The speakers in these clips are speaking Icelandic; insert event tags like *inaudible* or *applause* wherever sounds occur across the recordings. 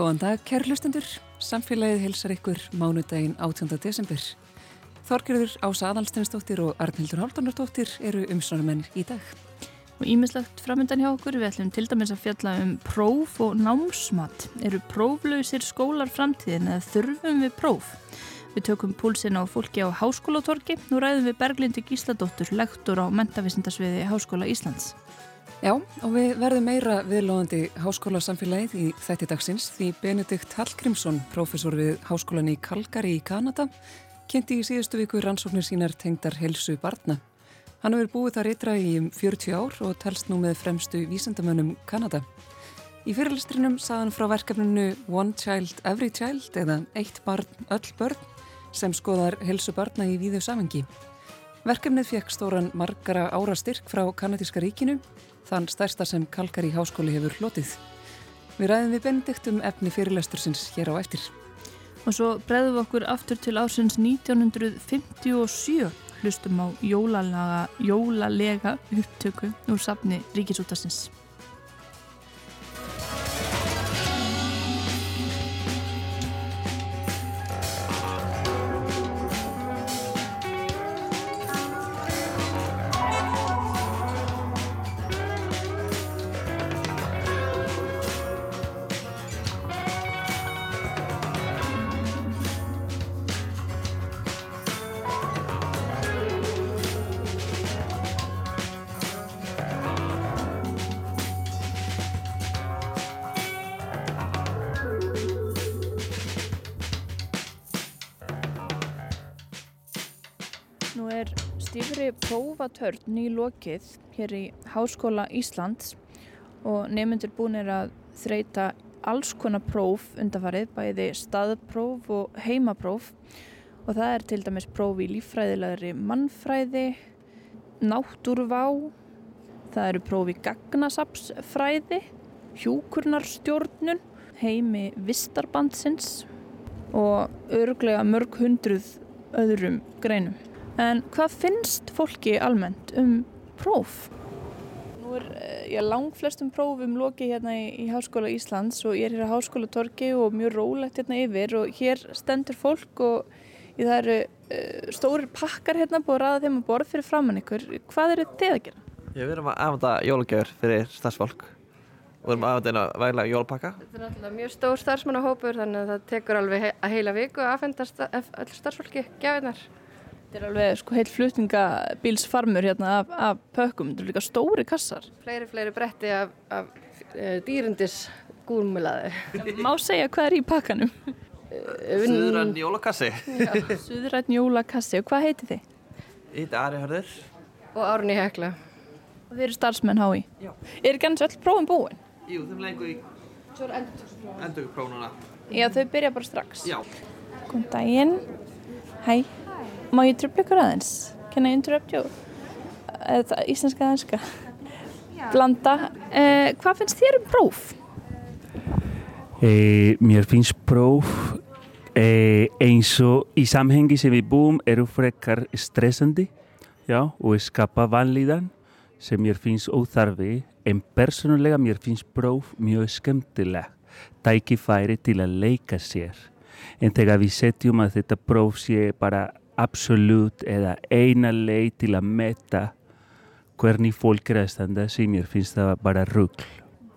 Góðan dag, kæru hlustendur. Samfélagið hilsar ykkur mánudaginn 18. desember. Þorgerður Ása Adalsteinsdóttir og Arnildur Haldunardóttir eru umsónumenn í dag. Og ímislegt framöndan hjá okkur, við ætlum til dæmis að fjalla um próf og námsmat. Eru próflausir skólar framtíðin eða þurfum við próf? Við tökum púlsin á fólki á Háskólatorki. Nú ræðum við Berglindi Gísladóttur, lektor á Mentavísindasviði Háskóla Íslands. Já, og við verðum meira viðlóðandi háskólasamfélagið í þætti dagsins því Benedikt Hallgrímsson, profesor við Háskólan í Kalgari í Kanada, kynnti í síðustu viku rannsóknir sínar tengdar helsu barna. Hann hefur búið það reytra í um 40 ár og telst nú með fremstu vísendamönnum Kanada. Í fyrirlistrinum saðan frá verkefninu One Child Every Child eða Eitt barn öll börn sem skoðar helsu barna í víðu samengi. Verkefnið fekk stóran margara ára styrk frá kanadíska ríkinu þann stærsta sem Kalkari háskóli hefur hlotið. Við ræðum við benedikt um efni fyrirlestursins hér á eftir. Og svo breðum við okkur aftur til ásins 1957 hlustum á jólalega, jólalega upptöku úr safni Ríkisútastins. Prófatörn í lokið hér í Háskóla Íslands og nefnundur búinir að þreita alls konar próf undarfarið, bæði staðpróf og heimapróf og það er til dæmis próf í líffræðilegri mannfræði, náttúrvá, það eru próf í gagnasapsfræði, hjúkurnarstjórnun, heimi vistarbandsins og örglega mörg hundruð öðrum greinum. En hvað finnst fólki almennt um próf? Nú er ég lang flestum prófum lokið hérna í, í Háskóla Íslands og ég er hér á Háskóla Torki og mjög rólegt hérna yfir og hér stendur fólk og það eru uh, stórir pakkar hérna búið að ræða þeim að borð fyrir framann ykkur. Hvað eru þið að gera? Ég við erum að afhanda jólagjör fyrir starfsfólk og við erum að afhanda eina væglega jólapakka. Þetta er náttúrulega mjög stór starfsmannahópur þannig að það tekur alveg að heila viku að afhenda sta öll starfsfólki gjafinnar. Þetta er alveg sko heilt flutningabílsfarmur hérna af, af pökkum, þetta er líka stóri kassar. Fleiri, fleiri bretti af, af e, dýrundis gúrmulaði. Má segja hvað er í pakkanum? Suðurann jólakassi. Suðurann jólakassi og hvað heiti þið? Heiti Ari Hörður. Og Árni Hekla. Og þeir eru starfsmenn hái? Já. Er ekki annars öll prófum búin? Jú, þeim lengur í endurtöksprófum. endurprónuna. Já, þau byrja bara strax. Já. Góðan daginn. Hæ. Má ég tröfla ykkur aðeins? Can I interrupt you? Eða íslenska eða enska? Blanda. Eh, hvað finnst þér um próf? Eh, mér finnst próf eh, eins og í samhengi sem við búum eru frekar stressandi já, og skapa vanlíðan sem mér finnst óþarfi en persónulega mér finnst próf mjög skemmtileg tækifæri til að leika sér en þegar við setjum að þetta próf sé bara absolutt eða eina leið til að meta hvernig fólk er að standa sem mér finnst það bara rugg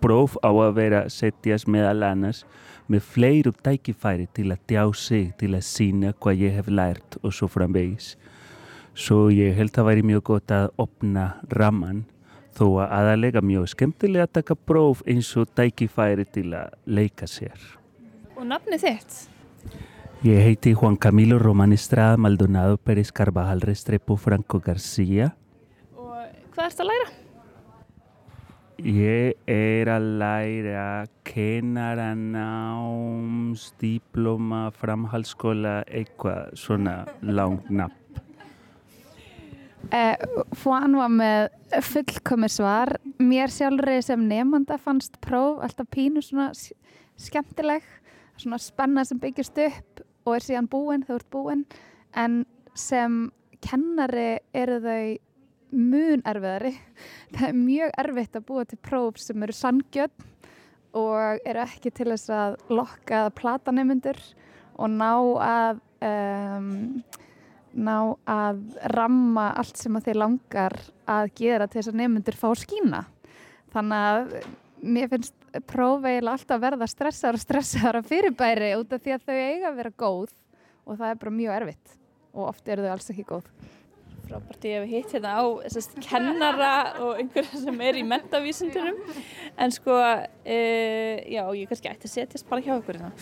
próf á að vera setjast meðal annars með fleiru tækifæri til að tjá sig, til að sína hvað ég hef lært og svo framvegis. Svo ég held að væri mjög gott að opna raman þó að aðalega mjög skemmtilega að taka próf eins og tækifæri til að leika sér. Og nafni þitt? Ég heiti Juan Camilo Román Estrada Maldonado Pérez Carvajal Restrepo Franco García. Og hvað ert að læra? Ég er að læra kennaranáms, diploma, framhaldsskóla, eitthvað svona langt nafn. Eh, Juan var með fullkomir svar. Mér sjálfur sem nefnda fannst próf alltaf pínu svona skemmtileg, svona spenna sem byggjast upp og er síðan búinn, þau ert búinn. En sem kennari eru þau mun erfiðari. *laughs* Það er mjög erfitt að búa til próf sem eru sangjöld og eru ekki til þess að lokka að plata nefnendur og ná að um, ná að ramma allt sem að þeir langar að gera til þess að nefnendur fá skína þannig að mér finnst próf eiginlega alltaf verða stressaðar og stressaðar að fyrirbæri út af því að þau eiga að vera góð og það er bara mjög erfitt. Og oft eru þau alls ekki góð. Frábært ég hef hitt hérna á sest, kennara og einhverja sem er í mentavísindunum en sko e, já ég kannski ætti að setjast bara hjá ykkur hérna.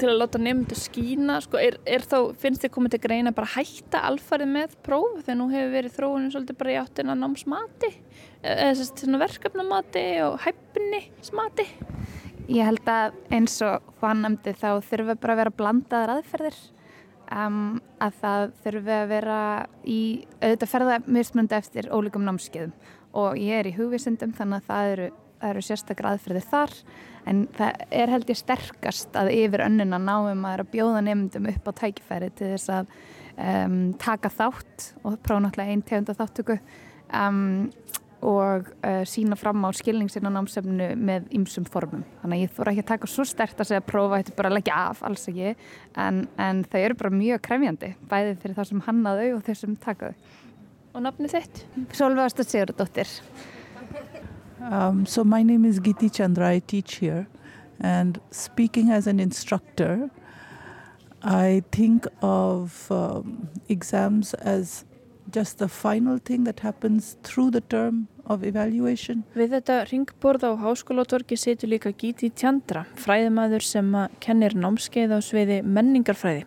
til að láta nefndu skína sko, er, er þá, finnst þið komið til greina bara hætta alfarið með próf? Þegar nú hefur verið þróunum svolítið bara í áttina námsmati verkefnamati og hæfni smati Ég held að eins og hvað nefndi þá þurfa bara að vera blandaðar aðferðir. Um, að það þurfi að vera í auðvitað ferðarmismundu eftir ólíkum námskeiðum. Og ég er í hugvísindum þannig að það eru, eru sérstaklega aðferðir þar. En það er held ég sterkast að yfir önnuna náum að, að bjóða nefndum upp á tækifæri til þess að um, taka þátt og prófa náttúrulega einn tegunda þáttöku um, og uh, sína fram á skilningsinn á námsefnu með ymsum formum. Þannig að ég þóra ekki að taka svo stert að segja að prófa þetta bara að leggja af, alls ekki, en, en þau eru bara mjög krefjandi, bæðið fyrir það sem hannaðu og þau sem takaðu. Og nafni þitt? Solveigast að Sigurdóttir. Um, so my name is Giti Chandra, I teach here and speaking as an instructor, I think of um, exams as just the final thing that happens through the term of evaluation. Við þetta ringborð á háskólatorki setur líka Gíti Tjandra, fræðimæður sem kennir námskeið á sviði menningarfræði.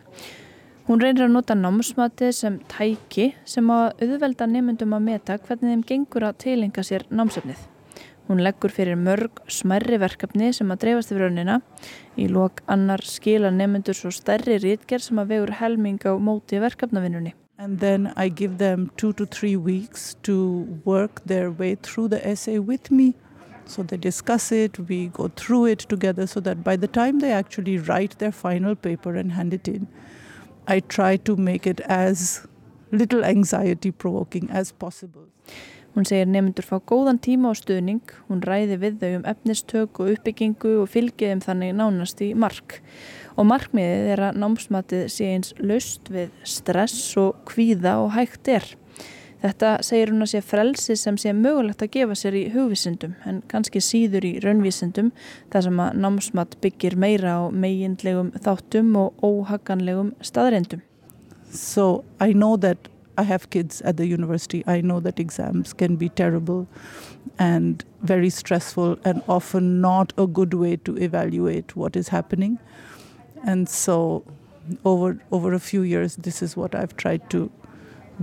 Hún reynir að nota námsmatið sem tæki sem að auðvelda nefndum að meta hvernig þeim gengur að tilenga sér námsefnið. Hún leggur fyrir mörg smerri verkefni sem að dreifast yfir raunina. Í lok annar skila nefndur svo stærri rítger sem að vegur helming á móti verkefnavinnunni. And then I give them two to three weeks to work their way through the essay with me. So they discuss it, we go through it together so that by the time they actually write their final paper and hand it in, I try to make it as little anxiety provoking as possible. Hún segir nefndur fá góðan tíma á stuðning, hún ræði við þau um efnistök og uppbyggingu og fylgið um þannig nánast í mark. Og markmiðið er að námsmatið sé eins laust við stress og kvíða og hægt er. Þetta segir hún að sé frelsi sem sé mögulegt að gefa sér í hugvísindum en kannski síður í raunvísindum þar sem að námsmat byggir meira á meginlegum þáttum og óhaganlegum staðrindum. So I know that I have kids at the university. I know that exams can be terrible and very stressful and often not a good way to evaluate what is happening. And so over over a few years this is what I've tried to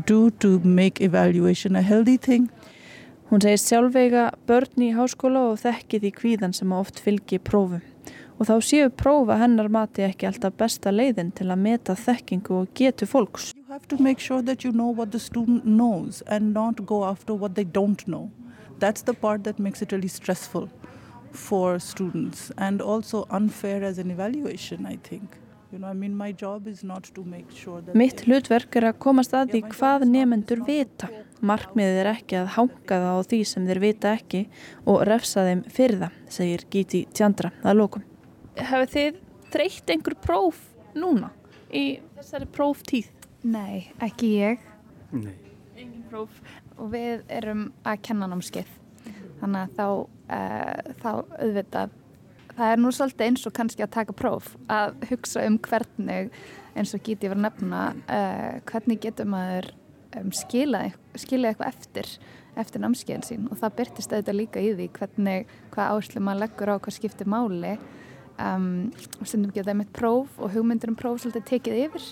do to make evaluation a healthy thing. Hún segir sjálfveiga börn í háskóla og þekki því kvíðan sem oft fylgir prófum. og þá séu prófa hennar mati ekki alltaf besta leiðin til að meta þekkingu og getu fólks. You have to make sure that you know what the student knows and not go after what they don't know. That's the part that makes it really stressful for students and also unfair as an evaluation, I think. You know, I mean, my job is not to make sure that... Mitt hlutverk er að komast að því hvað nefnendur vita. Markmiðið er ekki að hanga það á því sem þeir vita ekki og refsa þeim fyrir það, segir Gíti Tjandra að lókum hafið þið þreytt einhver próf núna í þessari próftíð? Nei, ekki ég. Nei. Engin próf. Og við erum að kenna námskeið. Þannig að þá, uh, þá auðvitað, það er nú svolítið eins og kannski að taka próf, að hugsa um hvernig, eins og verið að nefna, uh, hvernig getur maður um, skilað skila eitthvað eftir, eftir námskeiðin sín. Og það byrtist auðvitað líka í því hvernig, hvað áherslu maður leggur á hvað skiptir máli. Um, og stundum geta einmitt próf og hugmyndir um próf svolítið tekið yfir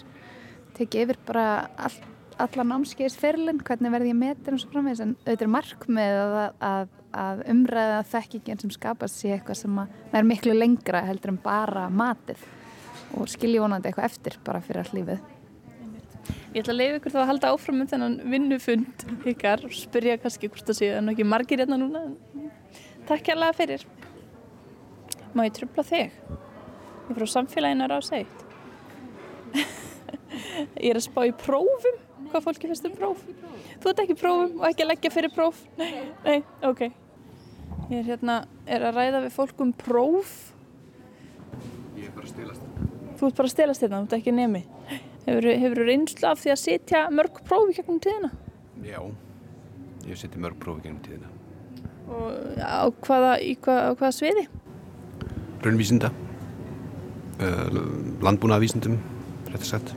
tekið yfir bara all, alla námskeiðsferlin, hvernig verði ég metin og svo framvegis, en auðvitað markmið að, að, að umræða þekkingin sem skapast sé eitthvað sem er miklu lengra heldur en bara matið og skilji vonandi eitthvað eftir bara fyrir all lífið Ég ætla að leiða ykkur þá að halda áfram um þennan vinnufund ykkar og spyrja kannski hvort það séu en ekki margir hérna núna Takk kærlega fyrir Má ég tröfla þig? Ég er frá samfélaginu á seitt. *laughs* ég er að spá í prófum. Hvað fólki finnst um próf? Þú ert ekki prófum og ekki að leggja fyrir próf? Nei, nei, ok. Ég er hérna, er að ræða við fólk um próf. Ég er bara að stilast. Þú ert bara að stelast hérna, þú ert ekki nemi. Hefur þú reynslu af því að sitja mörg próf í gegnum tíðina? Já, ég settið mörg prófi gennum tíðina. Og á hvaða, í hvað, á hvaða sviði? Raunvísinda, uh, landbúnaðavísindum, rétt að sagt.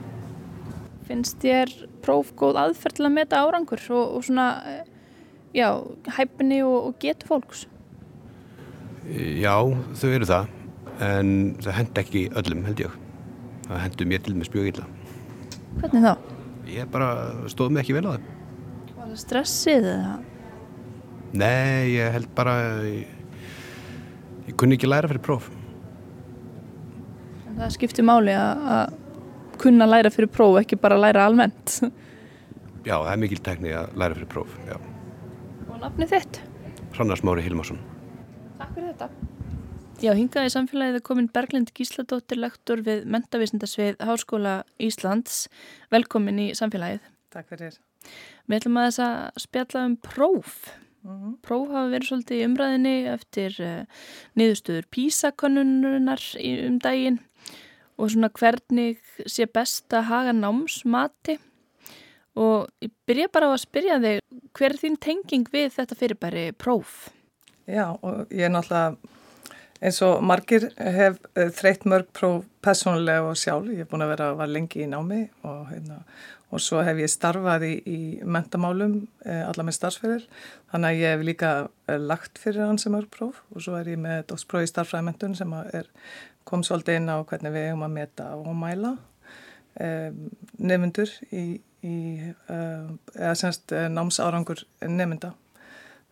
Finnst þér próf góð aðferð til að meta árangur og, og svona, eh, já, hæfni og, og getu fólks? Já, þau eru það, en það hend ekki öllum held ég. Það hendur mér til með spjögilla. Hvernig þá? Ég bara stóð mig ekki vel á það. Var það stressið eða? Nei, ég held bara, ég, ég kunni ekki læra fyrir próf. En það skiptir máli að, að kunna læra fyrir próf, ekki bara læra almennt. *laughs* Já, það er mikil tekni að læra fyrir próf, já. Og nafnið þitt? Hrannar Smári Hilmarsson. Takk fyrir þetta. Já, hingaði samfélagið er komin Berglind Gísladóttir, lektor við Mentavísindasvið Háskóla Íslands. Velkomin í samfélagið. Takk fyrir. Við ætlum að þess að spjalla um próf. Mm -hmm. Próf hafa verið svolítið í umræðinni eftir uh, niðurstöður písakonunnar um daginn og svona hvernig sé best að haga námsmati. Og ég byrja bara á að spyrja þig hver er þín tenging við þetta fyrirbæri próf? Já og ég er náttúrulega eins og margir hef uh, þreytt mörg próf personlega og sjálf, ég er búin að vera var lengi í námi og hérna og svo hef ég starfað í, í mentamálum eh, alla með starfsferðil þannig að ég hef líka eh, lagt fyrir hann sem er próf og svo er ég með dótspróf í starfræðmentun sem er, kom svolítið inn á hvernig við hefum að meta og mæla eh, nefnundur í, í eða semst námsárangur nefnunda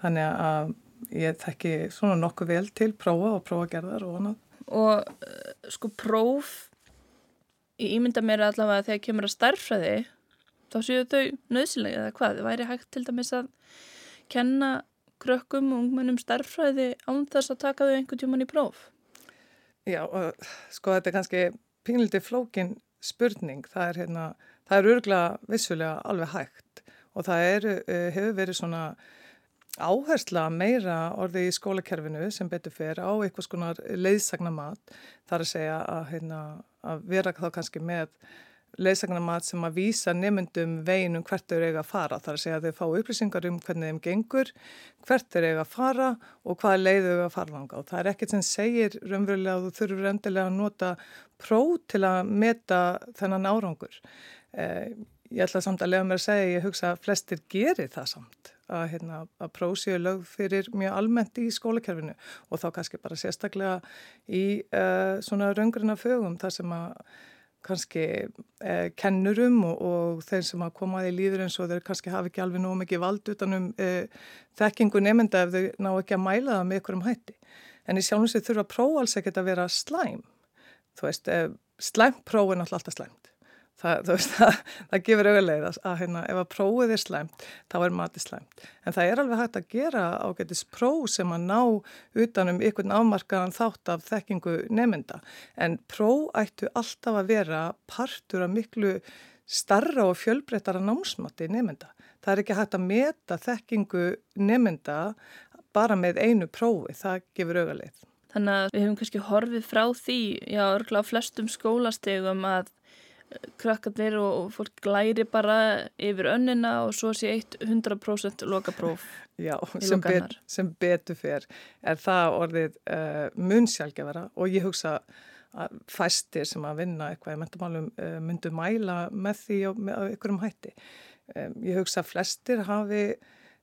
þannig að ég þekki svona nokkuð vel til prófa og prófagerðar og annað. Og sko próf ég ímynda mér allavega þegar kemur að starfræði þá séu þau nöðsilega eða hvað, væri hægt til dæmis að kenna krökkum og ungmennum starffræði án þess að taka þau einhvern tjóman í próf? Já, og, sko þetta er kannski pínlítið flókin spurning, það er hérna, það er örgulega vissulega alveg hægt og það er, hefur verið svona áhersla meira orði í skólakerfinu sem betur fer á eitthvað skonar leiðsagnamat þar að segja að, hérna, að vera þá kannski með leiðsagnamat sem að vísa nefndum veginum hvert þau eiga að fara. Það er að segja að þau fá upplýsingar um hvernig þeim gengur, hvert þau eiga að fara og hvaða leið þau eiga að fara langa. Og það er ekkert sem segir raunverulega að þú þurfur endilega að nota próf til að meta þennan árangur. Eh, ég ætla samt að lega mér að segja, ég hugsa að flestir gerir það samt að, hérna, að próf séu lög fyrir mjög almennt í skólakerfinu og þá kannski bara sérstaklega í uh, svona raungruna fögum þar sem að kannski eh, kennurum og, og þeir sem að koma að í líður eins og þeir kannski hafi ekki alveg nóg mikið vald utanum eh, þekkingu nefnda ef þau ná ekki að mæla það með ykkurum hætti. En í sjálfum sér þurfa próf alls ekkert að vera slæm. Þú veist, eh, slæmt próf er náttúrulega alltaf slæmt. Það, veist, það, það gefur auðvitað að, að hérna, ef að prófið er slæmt, þá er matið slæmt. En það er alveg hægt að gera ágætis próf sem að ná utanum ykkur afmarkaðan þátt af þekkingu nefnda. En próf ættu alltaf að vera partur af miklu starra og fjölbreyttara námsmatti nefnda. Það er ekki hægt að meta þekkingu nefnda bara með einu prófi, það gefur auðvitað. Þannig að við hefum kannski horfið frá því, já, örgla á flestum skólastegum að krakkarnir og fólk glæri bara yfir önnina og svo sé eitt 100% lokapróf *laughs* Já, sem, bet, sem betur fyrr er það orðið uh, munnsjálfgefara og ég hugsa að fæstir sem að vinna eitthvað í mentamálum uh, myndu mæla með því á, með, einhverjum hætti. Um, ég hugsa að flestir hafi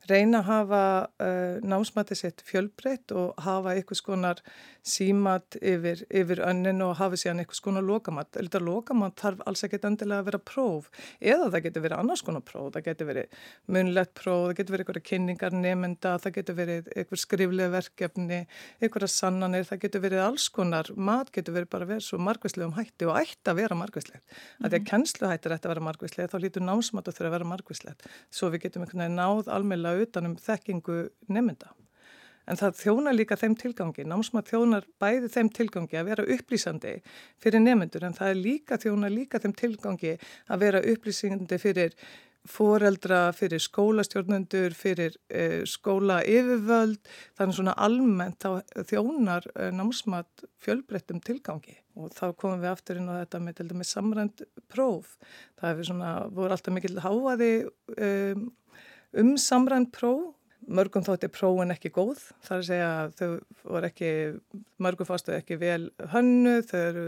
reyna að hafa uh, námsmatið sitt fjölbreytt og hafa einhvers konar símat yfir, yfir önnin og hafa síðan einhvers konar lokamat. Þetta lokamat þarf alls ekkert endilega að vera próf eða það getur verið annars konar próf. Það getur verið munlegt próf, það getur verið einhverja kynningar nefnda, það getur verið einhver skriflega verkefni, einhverja sannanir, það getur verið alls konar. Mat getur verið bara verið svo margvæslega um hætti og ætti að vera margvæslegt. Mm -hmm. Þegar kennsluhættir ætti að vera margvæslega almeinlega utanum þekkingu nefnda. En það þjónar líka þeim tilgangi, námsmaður þjónar bæði þeim tilgangi að vera upplýsandi fyrir nefnendur en það er líka þjónar líka þeim tilgangi að vera upplýsandi fyrir foreldra, fyrir skólastjórnendur, fyrir uh, skóla yfirvöld, þannig svona almennt þjónar uh, námsmat fjölbreyttum tilgangi og þá komum við aftur inn á þetta með, með samrænt próf. Það hefur svona, voru alltaf mikil háaði um, um samrænt próf. Mörgum þótti prófin ekki góð þar að segja að þau voru ekki mörgum fástu ekki vel hönnu þau eru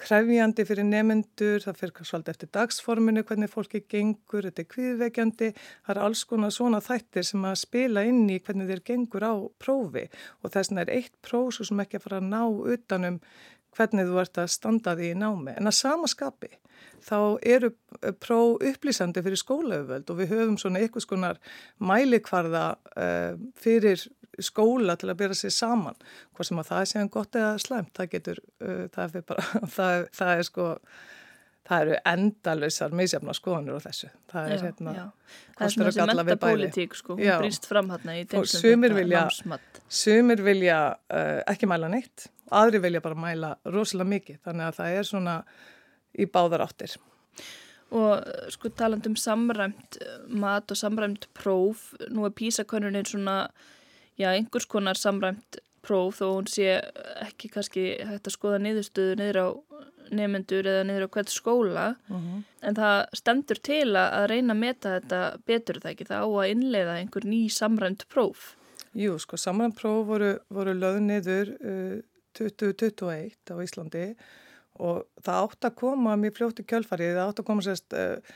krefjandi fyrir nefnendur, það fyrir svolítið eftir dagsforminu, hvernig fólki gengur, þetta er kviðveikjandi, það er alls konar svona þættir sem að spila inn í hvernig þeir gengur á prófi. Og þess vegna er eitt próf sem ekki að fara að ná utanum hvernig þú ert að standa því í námi. En að sama skapi þá eru pró upplýsandi fyrir skólauföld og við höfum svona eitthvað skonar mælikvarða uh, fyrir skóla til að byrja sér saman. Hvað sem að það er séðan gott eða slemt, það getur, uh, það, er bara, *laughs* það, það er sko það eru endalösar misjafna skoðanur á þessu. Það er hérna já. Það er svona þessi mentapólitík sko, hún brýst fram hérna í tengstum þetta námsmatt. Sumir vilja uh, ekki mæla neitt, aðri vilja bara mæla rosalega mikið, þannig að það er svona í báðar áttir. Og sko taland um samræmt mat og samræmt próf, nú er písakönnunir svona, já, einhvers konar samræmt próf þó hún sé ekki kannski hægt að skoða niðurstöðu niður á nefnendur eða niður á hvert skóla uh -huh. en það stendur til að reyna að meta þetta betur það ekki, það á að innleiða einhver ný samræmt próf. Jú, sko, samræmt próf voru, voru löð niður uh, 2021 á Íslandi og það átt að koma mjög fljótt í kjölfarið, það átt að koma sérst uh,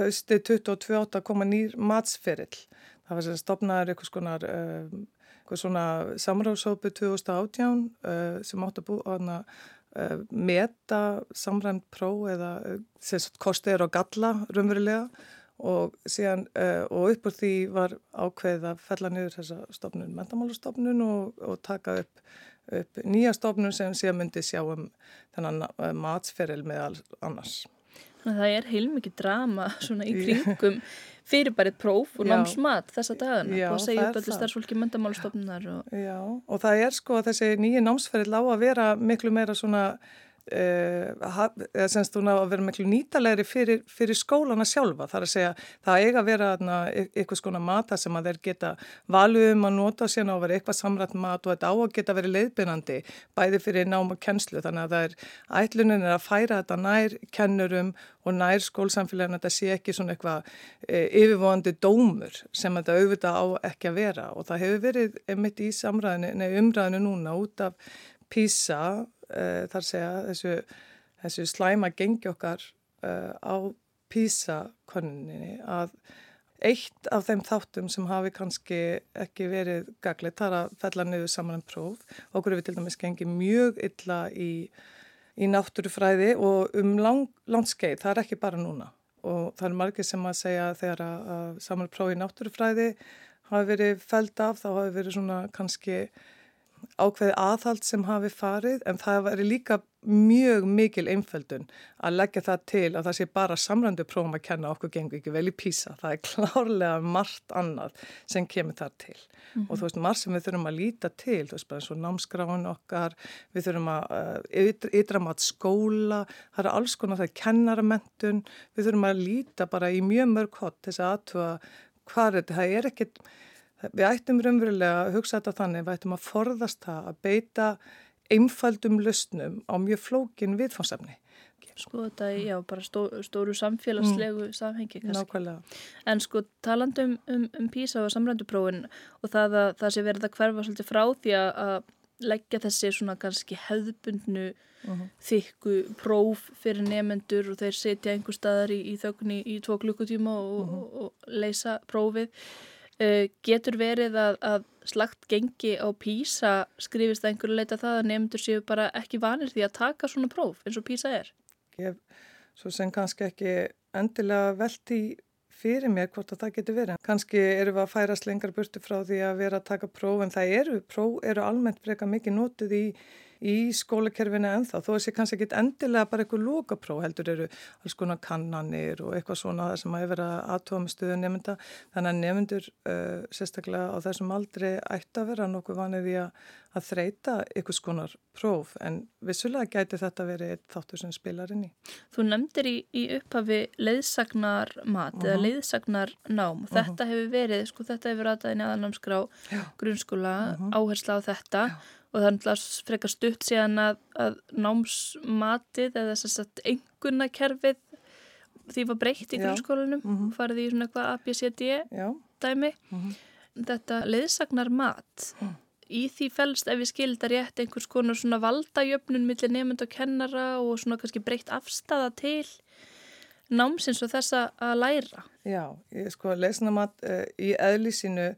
hausti 22 átt að koma nýr matsferill. Það var sérst stopnaður eitthvað skonar, uh, eitthvað svona samráðsópu 2018 uh, sem átt að búa hana uh, meta samrænt pró eða uh, sérst kostið og galla raunverulega og síðan uh, og upp úr því var ákveð að fella niður þessa stopnun, mentamálustofnun og, og taka upp upp nýja stofnun sem að myndi sjá um þennan uh, matsferil með annars. Þannig að það er heilmikið drama *laughs* svona í kringum fyrir bara eitt próf og námsmat þessa dagana og segja upp allir starfsfólki myndamálstofnunar. Og... Já og það er sko að þessi nýja námsferil á að vera miklu meira svona semst þú ná að vera miklu nýtalegri fyrir, fyrir skólana sjálfa. Þar að segja það eiga að vera e, eitthvað skona mata sem að þeir geta valið um að nota sérna og vera eitthvað samrætt mat og þetta á að geta verið leiðbyrnandi bæði fyrir nám og kennslu. Þannig að það er ætlunin er að færa þetta nær kennurum og nær skólsamfélagin að þetta sé ekki svona eitthvað e, yfirvóandi dómur sem þetta auðvitað á ekki að vera. Og það hefur verið mitt í samræðinu, nei umræðinu núna út af PISA uh, þar segja þessu, þessu slæma gengi okkar uh, á PISA-konninni að eitt af þeim þáttum sem hafi kannski ekki verið gaglið þar að fella niður saman en próf. Okkur við til dæmis gengið mjög illa í, í náttúrufræði og um lang, langt skeið, það er ekki bara núna. Og það er margir sem að segja þegar að, að saman próf í náttúrufræði hafi verið feld af, þá hafi verið svona kannski ákveði aðhald sem hafi farið en það væri líka mjög mikil einföldun að leggja það til að það sé bara samröndu prófum að kenna okkur gengur ekki vel í písa. Það er *laughs* klárlega margt annað sem kemur þar til mm -hmm. og þú veist margt sem við þurfum að líta til, þú veist bara eins og námskráin okkar, við þurfum að uh, ytra mat skóla, það er alls konar það er kennaramentun, við þurfum að líta bara í mjög mörg hot þess að aðtúa hvað er þetta, það er ekkit Við ættum raunverulega að hugsa þetta þannig, við ættum að forðast það að beita einfaldum lustnum á mjög flókin viðfánsefni. Sko þetta já bara stó, stóru samfélagslegu mm. samhengi kannski. Nákvæmlega. En sko talandum um, um PISA og samrænduprófin og það að það sé verið að hverfa svolítið frá því að leggja þessi svona kannski hefðbundnu uh mhm. -huh. þykku próf fyrir nefendur og þeir setja einhver staðar í, í þögni í tvo klukkutíma og, uh -huh. og, og leysa prófið. Uh, getur verið að, að slagt gengi á PISA skrifist að einhverju leita það að nefndur séu bara ekki vanir því að taka svona próf eins og PISA er? Ég, svo sem kannski ekki endilega velti fyrir mér hvort að það getur verið. Kannski eru við að færast lengar burti frá því að vera að taka próf en það eru, próf eru almennt freka mikið nótið í, í skólakerfinu ennþá, þó að sé kannski ekki endilega bara eitthvað lókapróf heldur eru alls konar kannanir og eitthvað svona sem að vera stöðu nefnda þannig að nefndur uh, sérstaklega á þessum aldrei ætti að vera nokkuð vanið í að, að þreita eitthvað skonar próf en vissulega gæti þetta verið þáttur sem spilar inn í. Þú nefndir í, í upphafi leiðsagnar mat uh -huh. eða mhm. leiðsagnar nám. Uh -huh. Þetta hefur verið, sko þetta hefur aðaðin aðanámskrá grunnskóla, uh -huh. áhersla á þetta Já og er náttúrulega frekar stutt síðan að, að námsmatið eða þess að engunnakerfið því var breytt í grunnskólanum mm -hmm. farið í svona eitthvað ABCD dæmi mm -hmm. þetta leðsagnar mat mm. í því fælst ef við skildar rétt einhvers konar svona valdajöfnun millir nefnd og kennara og svona kannski breytt afstafa til námsins og þessa að læra Já, ég sko leðsagnar mat uh, í eðlísinu á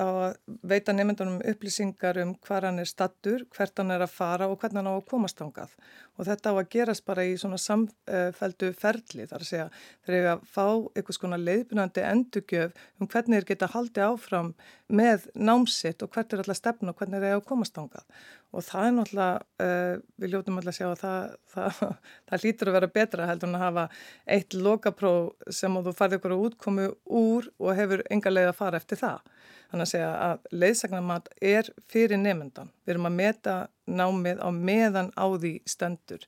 að veita nefndunum upplýsingar um hvað hann er stattur, hvert hann er að fara og hvernig hann á að komast ángað. Og þetta á að gerast bara í svona samfeldu ferli þar að segja þeir eru að fá eitthvað svona leiðbunandi endugjöf um hvernig þeir geta haldið áfram með námsitt og hvert er alltaf stefn og hvernig þeir eru að komast ángað. Og það er náttúrulega, uh, við ljótum alltaf að sjá að það, það, *laughs* það lítur að vera betra heldur en að hafa eitt lokapróf sem þú farið ykkur að útkomu úr og hefur enga leið að fara eftir það. Þannig að segja að leiðsagnamat er fyrir nefndan. Við erum að meta námið á meðan á því stendur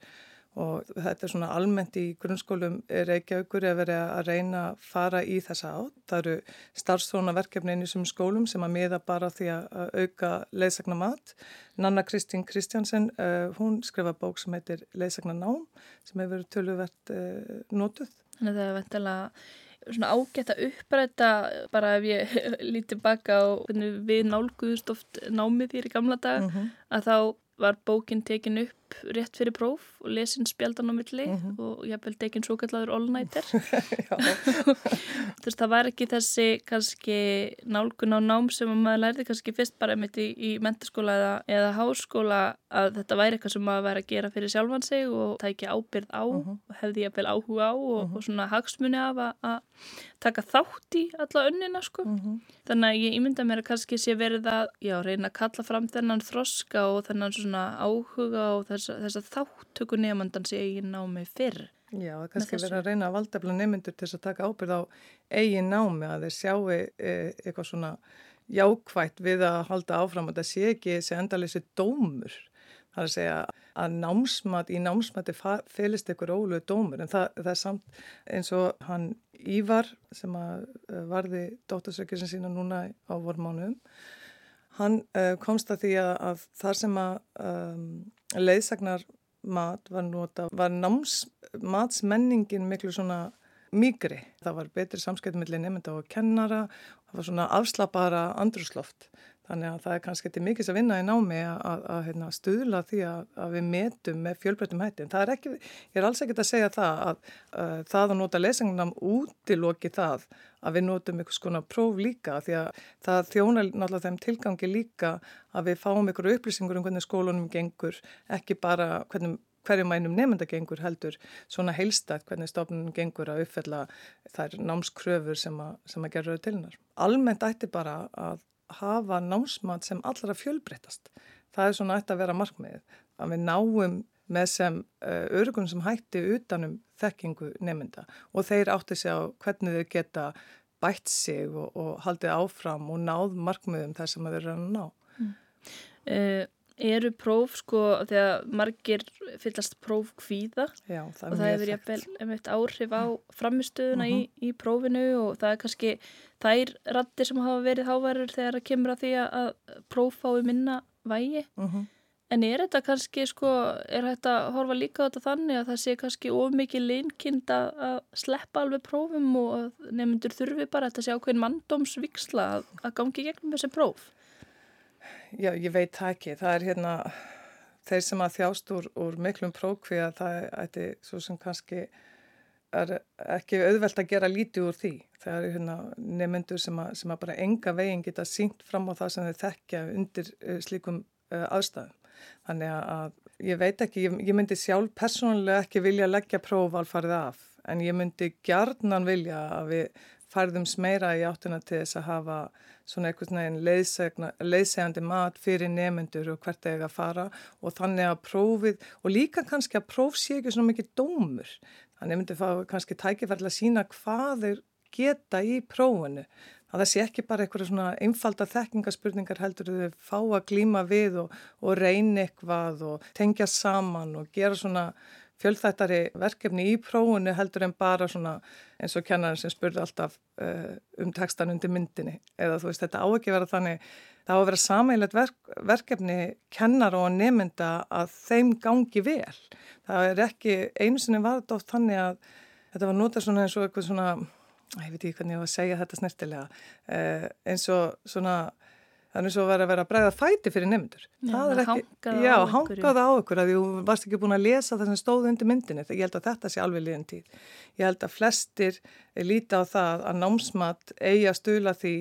og þetta er svona almennt í grunnskólum er verið að reyna að fara í þessa átt. Það eru starfstónaverkefni inn í þessum skólum sem að miða bara því að auka leiðsagnamat. Nanna Kristín Kristjansen, uh, hún skrifa bók sem heitir Leiðsagnanám sem hefur töluvert uh, notuð. Þannig að það er veintilega svona ágætt að uppræta bara ef ég *laughs* líti baka á hvernig við nálguðust oft námið hér í gamla dag mm -hmm. að þá var bókin tekin upp rétt fyrir próf og lesin spjaldan á milli mm -hmm. og ég hef vel tekin svo kallaður all-nighter *laughs* *laughs* það var ekki þessi kannski nálgun á nám sem maður lærði kannski fyrst bara mitt í, í menturskóla eða, eða háskóla að þetta væri eitthvað sem maður væri að gera fyrir sjálfan sig og það ekki ábyrð á mm -hmm. og hefði ég vel áhuga á og, mhm. og svona hagsmunni af að taka þátt í alla önnina sko mhm. þannig að ég ímynda mér að kannski sé verið að já, reyna að kalla fram þennan þroska og þennan svona áhuga og þess þess að þáttöku nefnandans í eigin námi fyrr. Já, það kannski verið að reyna að valdefla nefnendur til þess að taka ábyrð á eigin námi að þeir sjáu e, eitthvað svona jákvægt við að halda áfram að það sé ekki þessi endalessi dómur. Það er að segja að námsmat, í námsmati fylgist ykkur óluðu dómur en það, það er samt eins og hann Ívar sem að e, varði dóttasökjusinn sína núna á vormánuðum hann uh, komst að því að, að þar sem að um, leiðsagnar mat var nota, var náms matsmenningin miklu svona mýgri. Það var betri samskipti millir nefnda og kennara, það var svona afslapara andrusloft. Þannig að það er kannski eitthvað mikils að vinna í námi að, að, að hérna, stuðla því að, að við metum með fjölbreytum hættin. Það er ekki, ég er alls ekkert að segja það að uh, það að nota lesengnam útiloki það að við notum einhvers konar próf líka því að það þjóna náttúrulega þeim tilgangi líka að við fáum einhverju upplýsingur um hvernig skólunum gengur, ekki bara hvernig hverju mænum nefnda gengur heldur svona heilstætt hvernig stofnunum gengur að uppfella þær námskröfur sem að, að gera til Almennt ætti bara að hafa námsmat sem allra fjölbreytast. Það er svona ætti að vera markmiðið. Að við náum með sem uh, örgun sem hætti utanum þekkingu nefnda og þeir átti sig á hvernig þau geta bætt sig og, og haldið áfram og náð markmiðum þar sem þau eru að ná. Mm. Uh, eru próf sko þegar margir fyllast próf kvíða Já, það og það hefur jafnvel einmitt áhrif á framistöðuna uh -huh. í, mhm. í prófinu og það er kannski þær rattir sem hafa verið hávarur þegar það kemur að því að próf fái minna vægi uh mhm. -huh. en er þetta kannski sko er þetta horfa líka á þetta þannig að það sé kannski of mikið leinkind að sleppa alveg prófum og nefndur þurfi bara að þetta sé ákveðin manndómsviksla að, að gangi gegnum þessi próf Já, ég veit ekki. Það er hérna þeir sem að þjást úr, úr miklum prókvi að það ætti svo sem kannski er ekki auðvelt að gera lítið úr því. Það eru hérna nefnendur sem, sem að bara enga veginn geta sínt fram á það sem þau þekkja undir uh, slíkum uh, aðstæðum. Þannig að ég veit ekki, ég, ég myndi sjálf persónulega ekki vilja leggja prófvalfarið af en ég myndi gjarnan vilja að við færðum smeira í áttina til þess að hafa svona einhvern veginn leiðsegjandi mat fyrir nefnendur og hvert þegar að fara og þannig að prófið og líka kannski að próf sé ekki svona mikið dómur. Þannig myndi fá kannski tækifærlega að sína hvað þeir geta í prófunu. Það sé ekki bara einhverja svona einfalda þekkingaspurningar heldur þau fá að glíma við og, og reyna eitthvað og tengja saman og gera svona fjölþættari verkefni í prófunu heldur en bara svona eins og kennarinn sem spurði alltaf uh, um tekstan undir myndinni eða þú veist þetta á ekki vera þannig það á að vera sameilet verk, verkefni kennar og nefnda að þeim gangi vel. Það er ekki einu sinni varð oft þannig að þetta var notað svona eins og eitthvað svona ég veit ekki hvernig ég var að segja þetta snertilega uh, eins og svona Þannig svo verður að vera að bregða fæti fyrir nefndur. Það er ekki, já, hangaða á ykkur að þú varst ekki búin að lesa það sem stóð undir myndinni. Ég held að þetta sé alveg liðan tíð. Ég held að flestir líti á það að námsmat eigi að stula því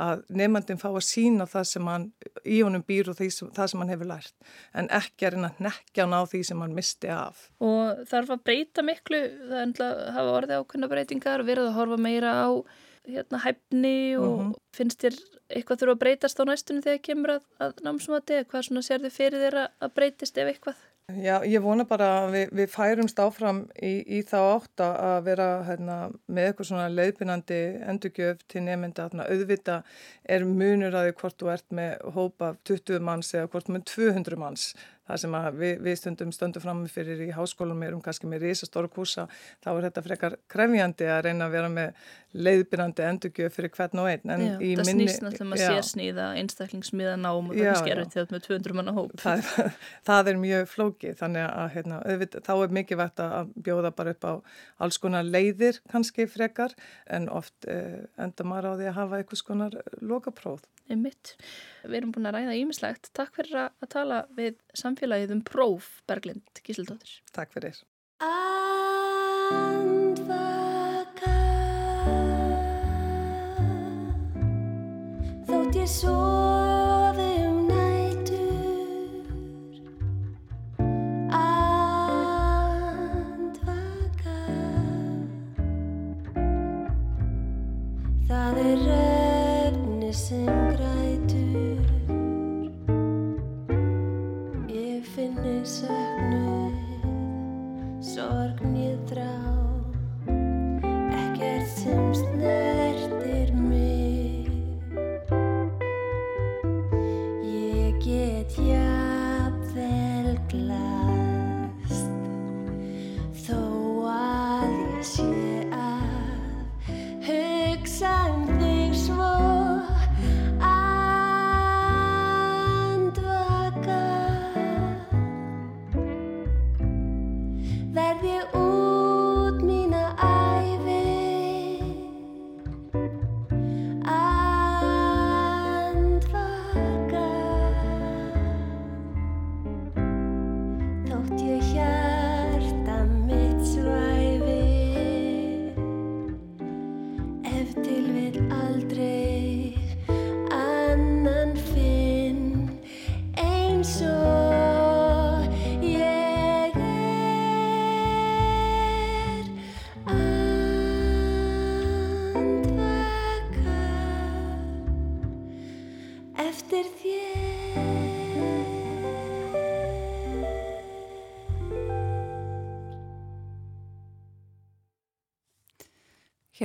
að nefndin fá að sína það sem hann í honum býr og sem, það sem hann hefur lært. En ekki að reyna að nekja hann á því sem hann misti af. Og þarf að breyta miklu, það hafa orðið ákveðna breytingar, verið að horfa meira á hérna, hæfni og mm -hmm. finnst þér eitthvað þurfa að breytast á næstunni þegar kemur að, að námsmati eða hvað svona sér þið fyrir þér að breytist ef eitthvað? Já, ég vona bara að við, við færumst áfram í, í þá átt að vera hérna, með eitthvað svona leiðbynandi endurgjöf til nefnda að auðvita er munur að því hvort þú ert með hópa 20 manns eða hvort með 200 manns það sem við, við stundum stöndum fram fyrir í háskólum erum kannski með risastóra kúsa þá er þetta frekar krefjandi að reyna að vera með leiðbyrjandi endurgjöf fyrir hvern og einn. En já, það minni... Snýst náttúrulega að sé sníða einstaklingsmiða nám og það er skerrið til með 200 manna hóp. Það, það er mjög flókið þannig að hérna, auðvitað, þá er mikið vært að bjóða bara upp á alls konar leiðir kannski frekar en oft eh, enda maður á því að hafa einhvers konar lokapróð Einmitt. Við erum búin að ræða ímislegt. Takk fyrir að tala við samfélagið um próf, Berglind Gísildóttir. Takk fyrir. Hér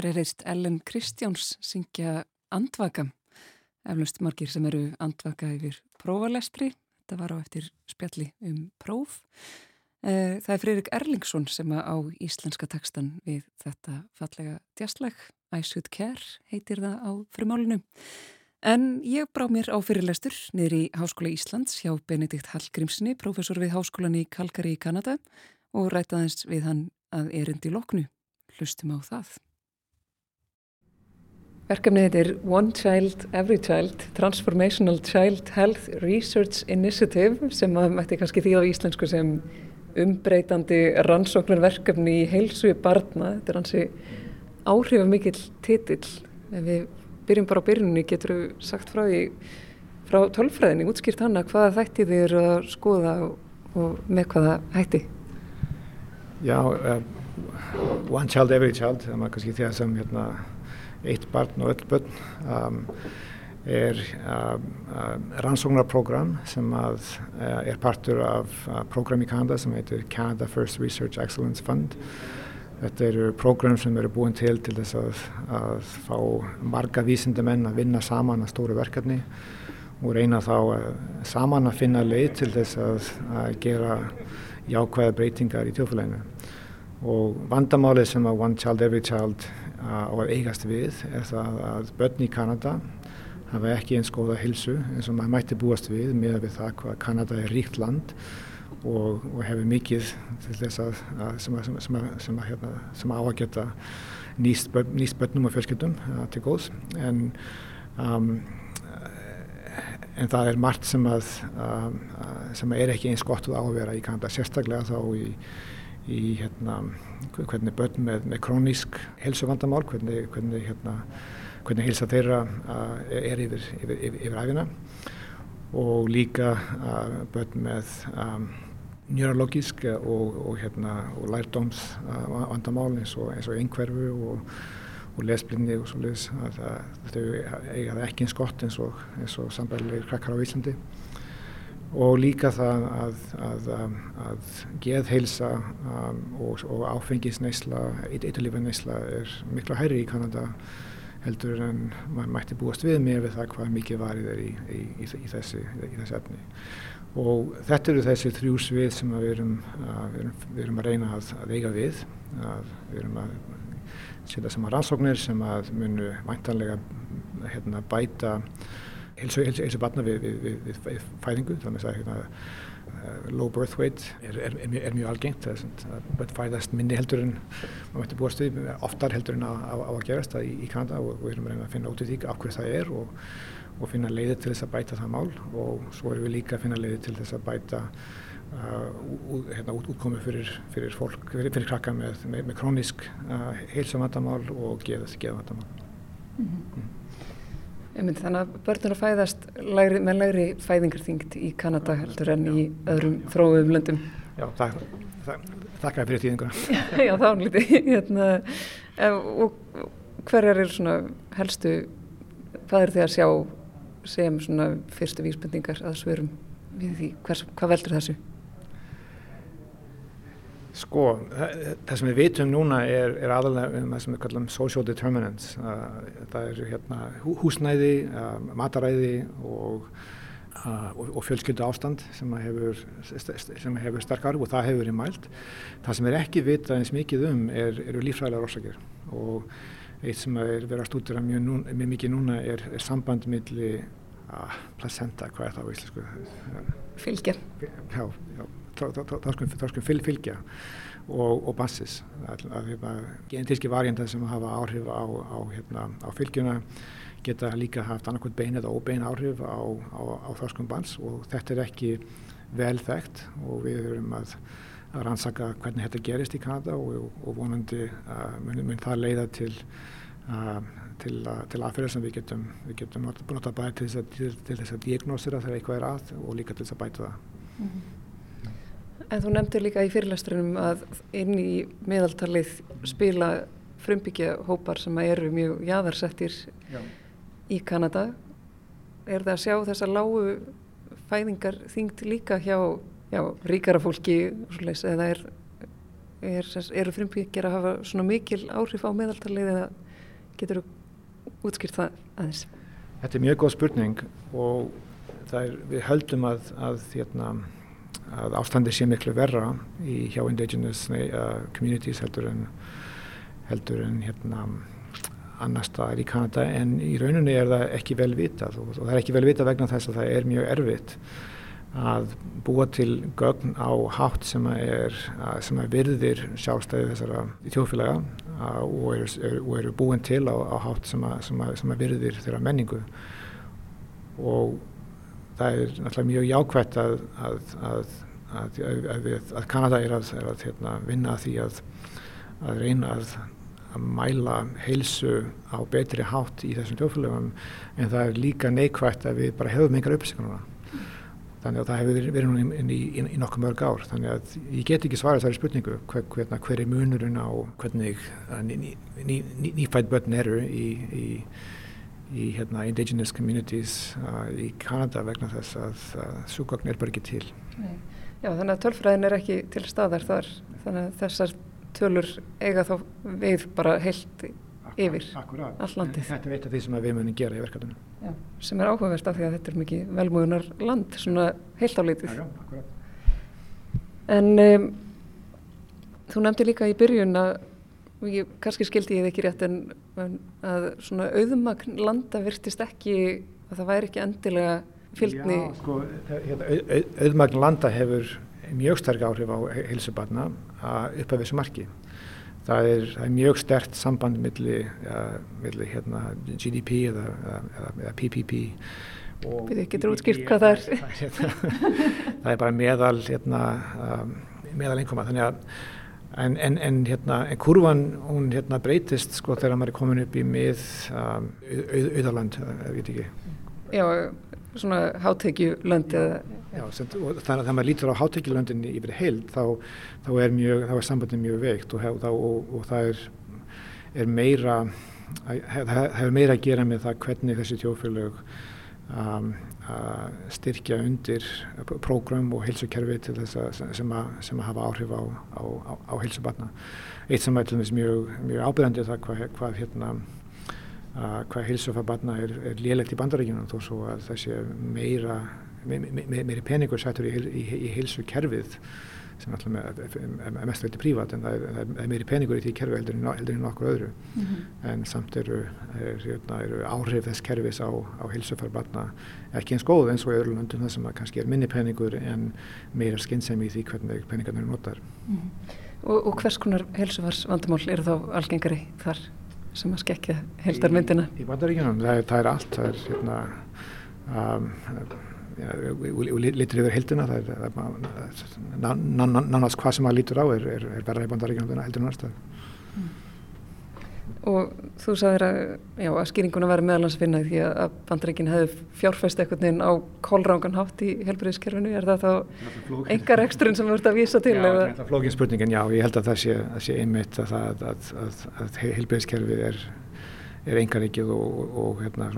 er reist Ellen Kristjáns syngja Andvaka. Eflust margir sem eru andvaka yfir prófalestri. Þetta var á eftir spjalli um próf. Eh, það er Freirik Erlingsson sem á íslenska tekstan við þetta fallega djastleg. I should care heitir það á frumálinu. En ég brá mér á fyrirlestur niður í Háskóla Íslands hjá Benedikt Hallgrímsni, professor við Háskólan í Kalkari í Kanada og rætaðins við hann að erundi loknu. Hlustum á það. Verkefnið heitir One Child, Every Child, Transformational Child Health Research Initiative sem maður mætti kannski því á íslensku sem umbreytandi rannsóknarverkefni í heilsu barna. Þetta er hansi áhrifamikill titill. Ef við byrjum bara á byrjunni, getur við sagt frá því frá tölfræðinni, útskýrt hana hvaða þætti þið eru að skoða og með hvaða hætti? Já, uh, One Child, Every Child, það er kannski því að sem hérna eitt barn og öll börn um, er um, um, rannsóknarprogram sem að, uh, er partur af uh, program í Kanada sem heitir Canada First Research Excellence Fund. Þetta eru program sem eru búin til til þess að, að fá marga vísindamenn að vinna saman að stóru verkefni og reyna þá uh, saman að finna leið til þess að, að gera jákvæða breytingar í tjóðfélaginu. Og vandamálið sem að One Child Every Child á að eigast við er það að börn í Kanada hafa ekki eins góða hilsu eins og maður mætti búast við með við það hvað Kanada er ríkt land og, og hefur mikið til þess að, að sem, að, sem, að, sem, að, hérna, sem á að geta nýst, börn, nýst börnum og fjölskyldum til góðs. En um, en það er margt sem að um, sem er ekki eins gott að vera í Kanada sérstaklega þá í í hérna, hvernig börn með, með krónísk helsuvandamál, hvernig, hvernig, hérna, hvernig helsa þeirra er yfir, yfir, yfir, yfir æfina og líka börn með um, neurologísk og, og, hérna, og lærdóms vandamál eins og, eins og einhverfu og, og lesblinni og svo leiðis að þau eiga það ekki eins gott eins og, og sambæðilegir krakkar á Íslandi og líka það að, að, að geðheilsa um, og, og áfengisneisla, eitthulífaneisla er miklu hærri í Kanada heldur en maður mætti búast við með við það hvað mikið varið er í, í, í, í þessi, þessi efni. Og þetta eru þessi þrjú svið sem við erum, við erum, við erum að reyna að, að eiga við. Að við erum að setja saman rannsóknir sem að munu væntanlega hérna, bæta heilsu, heilsu barna við, við, við, við fæðingu þannig að hérna, uh, low birth weight er, er, er, er mjög algengt að börn fæðast minni heldur en maður mætti búast við, oftar heldur en á, á, á að gerast það í, í Kanada og við erum að finna út í því af hverju það er og, og finna leiðir til þess að bæta það mál og svo erum við líka að finna leiðir til þess að bæta Uh, hérna, út, útkomi fyrir, fyrir fólk, fyrir, fyrir krakka með, með, með krónisk uh, heilsumvandamál og geðvandamál. Mm -hmm. mm. Þannig að börnur að fæðast lægri, með lægri fæðingarþyngd í Kanada heldur en í öðrum þróum löndum. Já, *laughs* það, það, þakka fyrir tíðinguna. Já, þá er lítið. *laughs* Hérna, og hverjar er svona helstu, hvað er þið að sjá sem svona fyrstu vísbendingar að svörum við því, hvers, hvað veldur þessu? Sko, það sem við vitum núna er, er aðalega um það sem við kallum social determinants. Það eru hérna, húsnæði, mataræði og, og, og fjölskyldu ástand sem hefur, sem hefur sterkar og það hefur verið mælt. Það sem er ekki vitað eins mikið um er, eru lífræðilega orsakir og eitt sem er verið að stúdira mjög, nú, mjög mikið núna er, er samband milli placenta, hvað er það á íslensku? Fylgja. Já, já þá skum fylgja og, og bassis genetíski variantar sem hafa áhrif á, á, hérna, á fylgjuna geta líka haft annarkvæmt bein eða óbein áhrif á, á þorskum bans og þetta er ekki vel þekkt og við erum að, að rannsaka hvernig þetta gerist í Kanada og, og vonandi uh, mun, mun það leiða til uh, til, uh, til aðferðar sem við getum, við getum nota bæði til þess að, að diagnósira þegar eitthvað er að og líka til þess að bæta það. Mm -hmm. En þú nefndir líka í fyrirlesturinnum að inn í meðaltalið spila frumbyggja hópar sem eru mjög jáðarsettir Já. í Kanada. Er það að sjá þessa lágu fæðingar þyngt líka hjá já, ríkara fólki svoleiðis, eða er, er, eru frumbyggjar að hafa svona mikil áhrif á meðaltalið eða getur þú útskýrt það aðeins? Þetta er mjög góð spurning og er, við höldum að, að þérna að ástandi sé miklu verra í hjá indigenous uh, communities heldur en heldur en hérna annar staðar í Kanada. En í rauninni er það ekki vel vitað og, og það er ekki vel vitað vegna þess að það er mjög erfitt að búa til gögn á hátt sem er, sem er virðir sjálfstæði þessara þjóðfélaga og eru, er, og eru búin til á, á hátt sem, að, sem, að, sem að virðir þeirra menningu. Og það er náttúrulega mjög jákvæmt að, að, að, að Kanada er að hérna, vinna því að reyna að mæla heilsu á betri hátt í þessum tjóðfélagum en það er líka neikvægt að við bara hefum upplýsingar núna. Þannig að það hefur verið, núna inn í, í, í nokkuð mörg ár. Þannig að ég get ekki svarað þessari spurningu hver, hver, hver er munurinn á hvernig uh, ný, ný, ný, nýfætt börn eru í, í, í hérna, indigenous communities uh, í Kanada vegna þess að uh, súgagn er bara ekki til. Já, þannig að tölfræðin er ekki til staðar þar, þannig að þessar tölur eiga þá við bara heilt yfir Akkurat. all landið. Þetta eitt af því sem að við munum gera í verkefninu. Sem er áhugavert af því að þetta er mikið velmögunar land, svona heilt á litið. Já, já, akkurat. En um, þú nefndi líka í byrjun að, ég, kannski skildi ég þið ekki rétt, en, en að svona auðmagn landa virtist ekki, að það væri ekki endilega fylgni. Já, sko, hérna, au- au- auðmagn landa hefur mjög sterk áhrif á heilsubarna upp af þessu marki. Það er, það er mjög stert samband milli, ja, milli hérna, GDP eða, eða, eða PPP. Bíddu, geturðu útskýrt hvað það er? *laughs* það er bara meðal, hérna, um, meðal einnkoma. Þannig að En, en, en, hérna, en kurvan hún hérna, breytist sko þegar maður er komin upp í mið um, auð, auðaland, ég veit ekki. Já, svona hátekjulönd eða... Já, sem, og þannig að þegar maður lítur á hátekjulöndin yfir heild þá, þá er, mjög, þá er sambandin mjög veikt og, hef, og, og það er, er meira, það hefur meira að gera með það hvernig þessi tjófélög að styrkja undir prógram og heilsukerfi til þess að sem að, sem að hafa áhrif á, á, á, á heilsubarna. Eitt sem er til dæmis mjög, mjög ábyrgandi það hvað, hvað hérna að hvað heilsufa barna er, er lélegt í bandaríkjunum þó svo að það sé meira, me, me, me, meiri peningur sættur í, í, í heilsukerfið sem alltaf með, mest veiti prívat en það er, það er meiri peningur í því kerfi heldur en, heldur en nokkur öðru mm -hmm. en samt eru, er, hérna, eru áhrif þess kerfis á, á heilsufar barna ekki eins góð eins og í öðru löndum það sem kannski er minni peningur en meira skinnsemi í því hvernig peningarnir notar mm -hmm. og, og hvers konar heilsufars vandamál eru þá algengari þar sem að skekja heldarmyndina? Í, í bandaríkjunum, það, það er allt það er hérna um, og lítur yfir heldina það er nánast hvað sem maður lítur á er, er, er verða í bandaríkjum aðstæð mm. Og þú sagðir að, já, að skýringuna verði meðalans að finna því að bandaríkin hefði fjárfæst eitthvað inn á kólrángan hátt í helbriðskerfinu, er það þá engar ekstrun sem ert að vísa til? Já, þetta er flókin spurningin, já, ég held að það sé, að sé einmitt að, að, að, helbriðskerfið er, er engaríkið og, og, og hérna,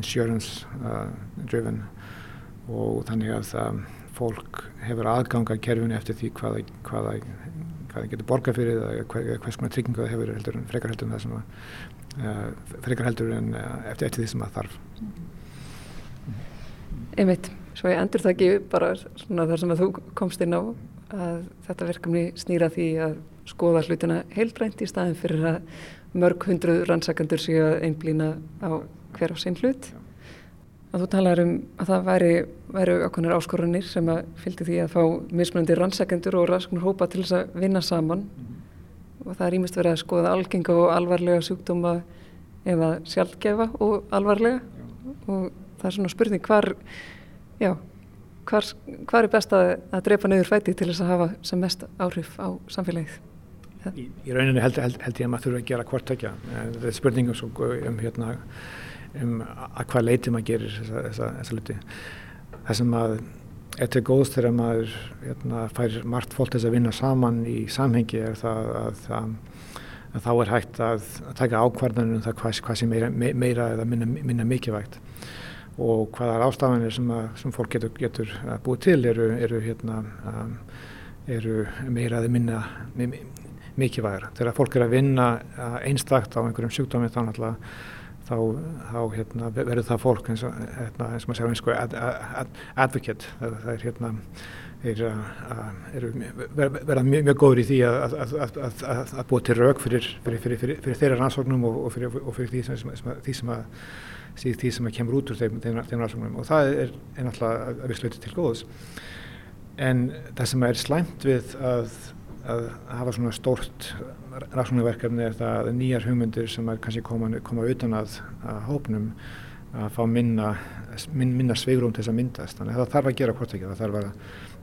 insurance uh, driven og þannig að um, fólk hefur aðgang að kerfinu eftir því hvað það getur borgað fyrir eða hvers konar tryggingu það hefur heldur frekar heldur en það sem að uh, frekar heldur en uh, eftir, eftir því sem það þarf. Einmitt, svo ég endur það ekki bara svona þar sem að þú komst inn á að þetta verkefni snýra því að skoða hlutina heilbrænt í staðin fyrir að mörg hundruð rannsakandur séu að einblýna á hver á sinn hlut að þú talar um að það væri, væri okkunar áskorunir sem að fylgdi því að fá mismunandi rannsakendur og rannsóknar hópa til þess að vinna saman mm -hmm. og það er ímest verið að skoða algenga og alvarlega sjúkdóma eða sjálfgefa og alvarlega já. og það er svona spurning hvar, já, hvar, hvar er best að, að drepa neyður fæti til þess að hafa sem mest áhrif á samfélagið? Í, í rauninni held, held, held ég að maður þurfa að gera hvort tökja. Það er spurningum um hérna um að hvað leiti maður gerir þessa, þessa, þessa luti. Það sem að er til góðst þegar maður hérna, fær margt fólk þess að vinna saman í samhengi er það að, að, að þá er hægt að, að taka ákvarðanir um það hvað, hvað sem meira, meira eða minna, minna mikilvægt og hvaða ástafanir sem, sem fólk getur, getur búið til eru, eru, hérna, um, eru meira eða minna mikilvægur. Þegar fólk er að vinna einstakt á einhverjum sjúkdómi þá náttúrulega þá, þá hérna, verður það fólk eins og, hérna, eins og maður segja ad, ad, advocate. Það, er hérna er, er, verða mjög, mjög góður í því að, að, að, að búa til rauk fyrir, fyrir, fyrir, fyrir þeirra rannsóknum og, og fyrir því sem, sem, því sem að því sem kemur út úr þeim, þeim, þeim rannsóknum. Og það er náttúrulega að við sluti til góðs. En það sem er slæmt við að að hafa svona stórt rannsóknarverkefni er það að nýjar hugmyndir sem er kannski koma, koma utan að, að hópnum að fá minna, min, minna sveigrum til þess að myndast. Þannig að það þarf að gera hvort ekki, það þarf að,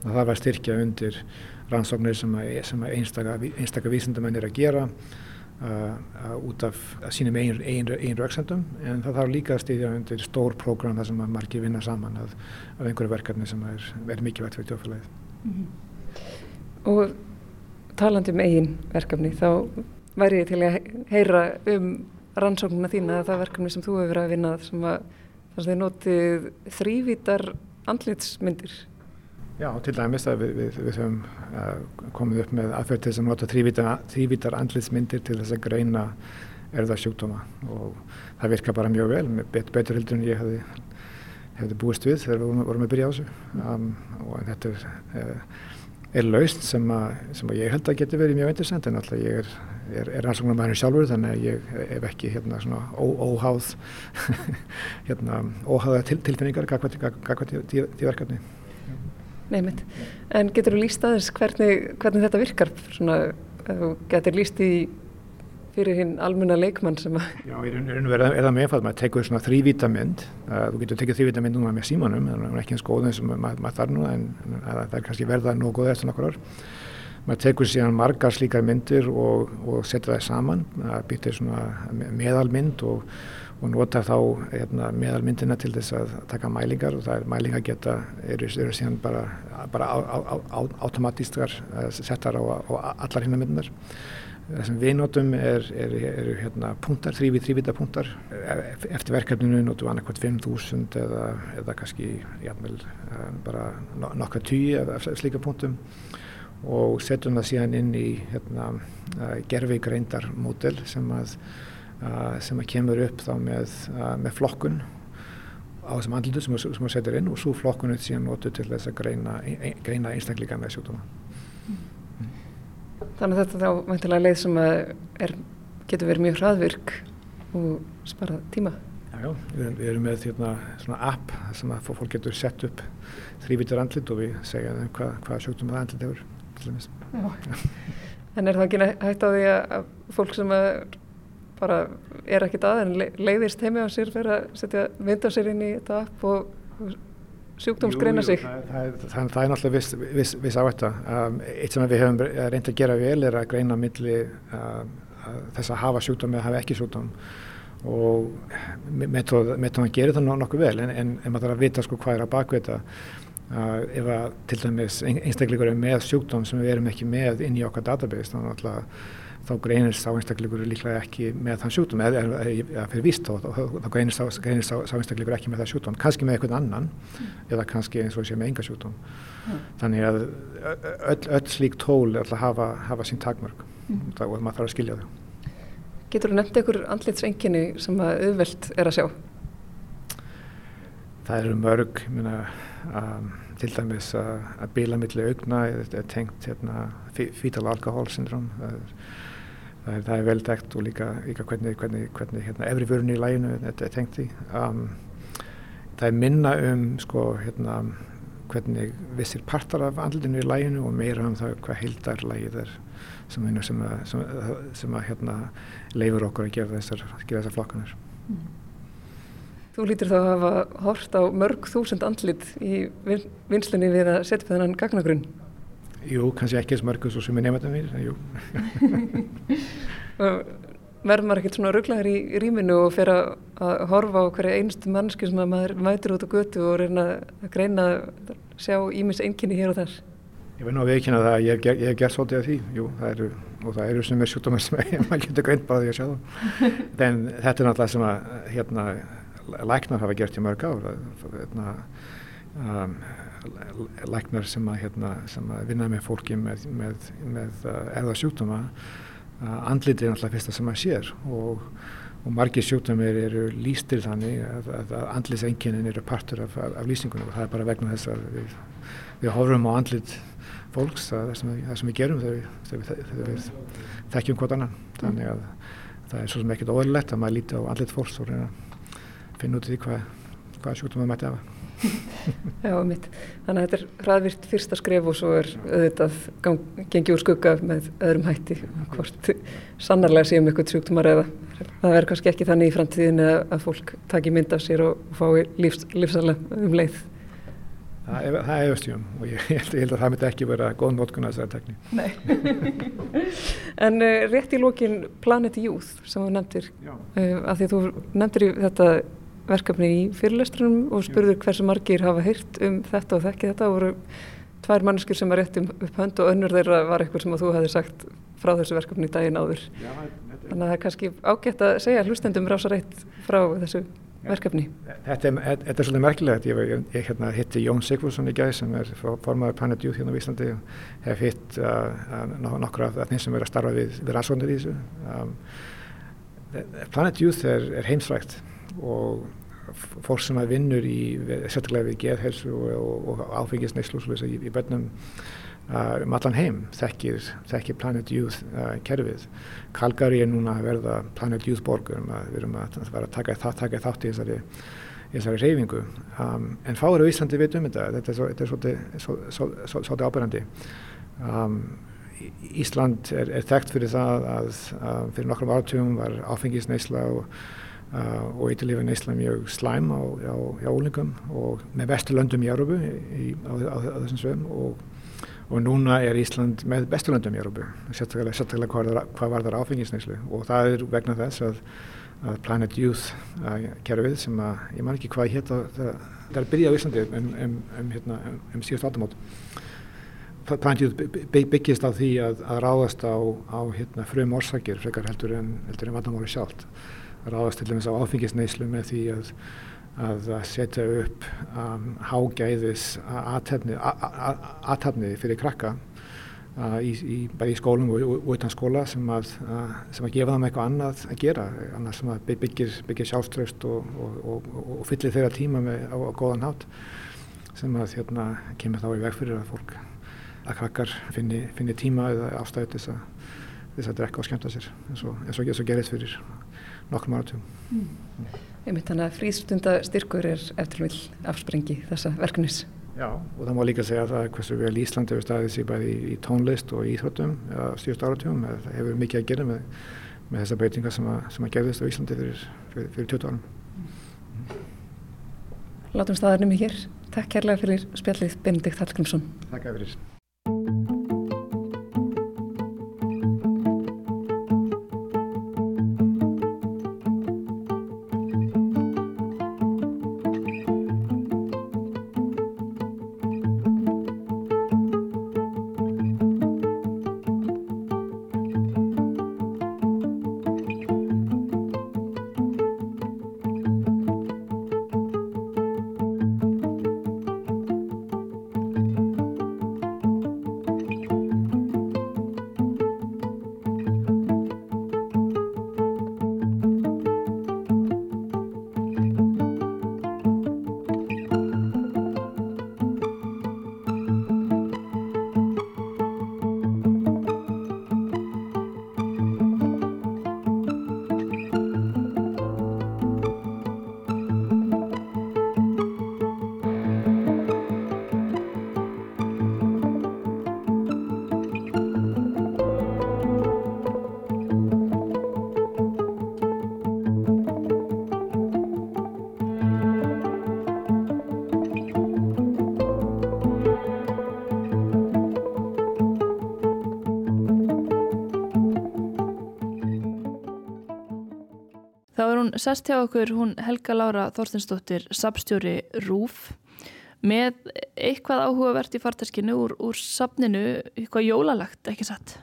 það þarf að styrkja undir rannsóknir sem, að, sem einstaka, einstaka vísindamenn er að gera uh, út af sínum eigin, eigin, eigin rauksendum en það þarf líka að stýðja undir stór prógram þar sem að margir vinna saman af einhverju verkefni sem er, er mikilvægt fyrir tjóðfélagið. Og talandi um eigin verkefni, þá væri ég til að heyra um rannsóknuna þína, það verkefni sem þú hefur verið að vinna sem að þess að þið notið þrývítar andlitsmyndir. Já, til dæmis að við, við, við höfum uh, komið upp með aðferð til þess að nota þrývítar, þrývítar andlitsmyndir til þess að greina erðasjúkdóma og það virkar bara mjög vel, bet, betur heldur en ég hefði, hefði búist við þegar við vorum, vorum að byrja á þessu um, og þetta er, uh, er lausn sem, sem að ég held að geti verið mjög interessant en alltaf ég er, er, er rannsóknar maður sjálfur þannig að ég hef ekki hérna svona ó, óháð *laughs* hérna óháða til, tilfinningar gagvað því verkefni. Nei mitt. En getur þú líst aðeins hvernig, hvernig þetta virkar? Svona, getur líst í fyrir hinn almenna leikmann sem að... Já, í raun og veru er það meðfald, maður tekur svona þrývítamynd, þú getur tekið þrývítamynd núna með símanum, það er ekki eins góð eins og maður, maður þarf núna en, það er kannski verða nóg góð eftir nokkur ár. Maður tekur síðan margar slíkar myndir og, og setur það saman, það býtir svona meðalmynd og og nota þá hérna, meðalmyndina til þess að taka mælingar og það er mælingar geta, eru, eru síðan bara, bara automatískar settar á, á allar myndinar. Það sem við notum eru er, er, hérna, punktar, þrývið þrývita punktar. Eftir verkefninu notum við annarkvæmt 5.000 eða, eða kannski jafnvel, bara nokkra tíu af slíka punktum og setjum það síðan inn í hérna, gerfi greindar mótel sem að sem að kemur upp þá með, með flokkun á þessum andlutu sem við setjum inn og svo flokkun er síðan notu til þess að greina, greina einstakleika með sjúkdóma. Þannig að þetta þá mæntilega leið sem er, getur verið mjög hraðvirk og spara tíma. Já, já, við, erum með hérna, svona app sem að fólk getur sett upp þrývítur andlit og við segja þeim hvað, hvað sjúkdóma það andlit hefur. En er það ekki hægt á því að fólk sem að bara er ekkit að en leiðist heimi á sér fyrir að setja mynd á sér inn í þetta app og sjúkdómsgreina sig. Jú, það, það, það, það er náttúrulega viss, viss, viss áhætta. Um, eitt sem við höfum reynd að gera vel er að greina milli uh, þess að hafa sjúkdóm eða hafa ekki sjúkdóm og meðtóðan gerir það nokkuð vel en, en, en maður þarf að vita sko hvað er að bakveita uh, ef að til dæmis einstakleikur er með sjúkdóm sem við erum ekki með inn í okkar database þannig að þá greinist sá einstakleikur líklega ekki með þann sjúkdóm eða, fyrir víst þá, þá greinist sá, greinist sá, einstakleikur ekki með það sjúkdóm kannski með einhvern annan mm. eða kannski eins og sé með enga sjúkdóm mm. þannig að öll, öll slík tól er að hafa, hafa sín takmörg mm. og maður þarf að skilja þau Getur þú nefnt einhver andlitsenginni sem að auðvelt er að sjá? Það eru mörg minna, um, til dæmis að, bíla millir augna er tengt hérna, fetal alcohol syndrom það er það er, vel degt og líka, líka hvernig, hvernig, hvernig hérna, efri vörun í læginu þetta er tengt í. Um, það er minna um sko, hérna, hvernig vissir partar af andlutinu í læginu og meira um það hvað heildar lægið er sem, sem, sem, sem að hérna, leifur okkur að gera þessar, þessar flokkanir. Mm. Þú lítur þá að hafa hort á mörg þúsund andlit í vinslunni við að setja upp þennan gagnagrunn. Jú, kannski ekki eins mörgur svo sem er nefndum mér, en jú. *laughs* Verður maður ekkert svona rugglaður í rýminu og fer að, að horfa á hverja einstu mannski sem maður mætur út á götu og reyna að greina að sjá ímis einkinni hér og þar? Ég verð nú að veikina það að ég hef, ég gert svolítið af því, jú, það eru, og það eru sem er sjúkdómar sem maður getur greint bara því að sjá það. *laughs* En þetta er náttúrulega sem að, hérna, læknar hafa gert í mörg ár, hérna, um, læknar sem að, hérna, sem að vinna með fólki með, með, með uh, erða sjúkdóma uh, andlitið er náttúrulega fyrsta sem að sér og, og margir sjúkdómir eru lístir þannig að, að, andlitsenginnin eru partur af, af, af lýsingunum og það er bara vegna þess að við, við horfum á andlit fólks það sem, sem við gerum þegar við, þegar við, þekkjum hvort annan. Þannig að það er svo sem ekkert óðurlegt að maður líti á andlit fólks og reyna að finna út í hvað, hvað sjúkdómið mætti hafa *laughs* Já, mitt. Þannig að þetta er hraðvirt fyrsta skref og svo er auðvitað gengið úr skugga með öðrum hætti hvort sannarlega séum eitthvað sjúktumar eða það verður kannski ekki þannig í framtíðinu að fólk taki mynd af sér og fái lífs, lífsalega um leið. Það er, það er efstjum og *laughs* ég held, ég held að það myndi ekki vera góð nótkun að þessari tekni. Nei. *laughs* en uh, rétt í lókin Planet Youth sem þú nefndir, Já. uh, að því að þú nefndir í þetta verkefni í fyrirlestrunum og spurður hversu margir hafa heyrt um þetta og þekki þetta voru tvær manneskir sem var rétt um upp hönd og önnur þeirra var eitthvað sem að þú hefði sagt frá þessu verkefni daginn áður. Já, Þannig að það er kannski ágætt að segja hlustendum rása reitt frá þessu verkefni. Þetta er, þetta er svolítið merkilegt. Ég, ég, ég hérna, hitti Jón Sigfússon í gæð sem er formaður Planet Youth hérna á Íslandi og hef hitt uh, nokkra af þeim sem er að starfa við, við rannsóknir í þessu. Um, Planet Youth er, er heimsvægt og fólk sem að vinnur í, sérstaklega við geðhelsu og, og, og áfengisneislu í, í bönnum uh, um allan heim þekkir, þekkir Planet Youth uh, kerfið. Calgary er núna að verða Planet Youth borgur, um við erum að, að taka, það, taka þátt í þessari, þessari reyfingu. Um, en fáir á Íslandi veit um þetta, þetta er, svo, þetta er svolítið, svolítið ábyrgandi. Um, Ísland er, er þekkt fyrir það að, að fyrir nokkrum áratugum var áfengisneisla og og eitthvað neysla mjög slæm á, á, á úlingum og með vesturlöndum í Európu á, á, þessum svöðum og, og núna er Ísland með besturlöndum í Európu sérstaklega, sérstaklega hvað, hvað var þar áfengisneyslu. Og það er vegna þess að, að Planet Youth uh, kerfið sem að, ég man ekki hvað hétt það, er byrjað á Íslandi um, um, um, hérna, um síðust átamót Planet Youth byggist á því að, að ráðast á, hérna, frum orsakir frekar heldur en, en vandamáli sjálft ráðast til dæmis á áfengisneislu með því að, að setja upp um, hágæðis aðtapni fyrir krakka uh, í, í, bæði í skólum og, og utan skóla sem að, uh, sem að gefa þeim eitthvað annað að gera, annað sem að byggir, byggir sjálfströst og, og, og fyllir þeirra tíma með, á, á góðan hát sem að hérna kemur þá í veg fyrir að fólk að krakkar finni, finni tíma eða ástæðu þess að drekka og skemmta sér og, og, eins og gerist fyrir nokkrum áratugum. Mm. Einmitt þannig að frístundastyrkur er eftir vil afsprengi þessa verkefnis. Já og það má líka segja að það er hversu vel Ísland hefur staðið sér bæði í, í tónlist og íþróttum eða stjórst áratugum það hefur mikið að gera með, með þessa breytinga sem að, sem að gerðist á Íslandi fyrir, fyrir, fyrir 20 árum. Mm. Látum staðarnum í hér. Takk kærlega fyrir spjallið Benedikt Hallgrímsson. Takk fyrir. Hún sest hjá okkur, hún Helga Lára Þorstinsdóttir, sapstjóri RÚF með eitthvað áhugavert í fartaskinu úr, úr sapninu, eitthvað jólalagt, ekki satt?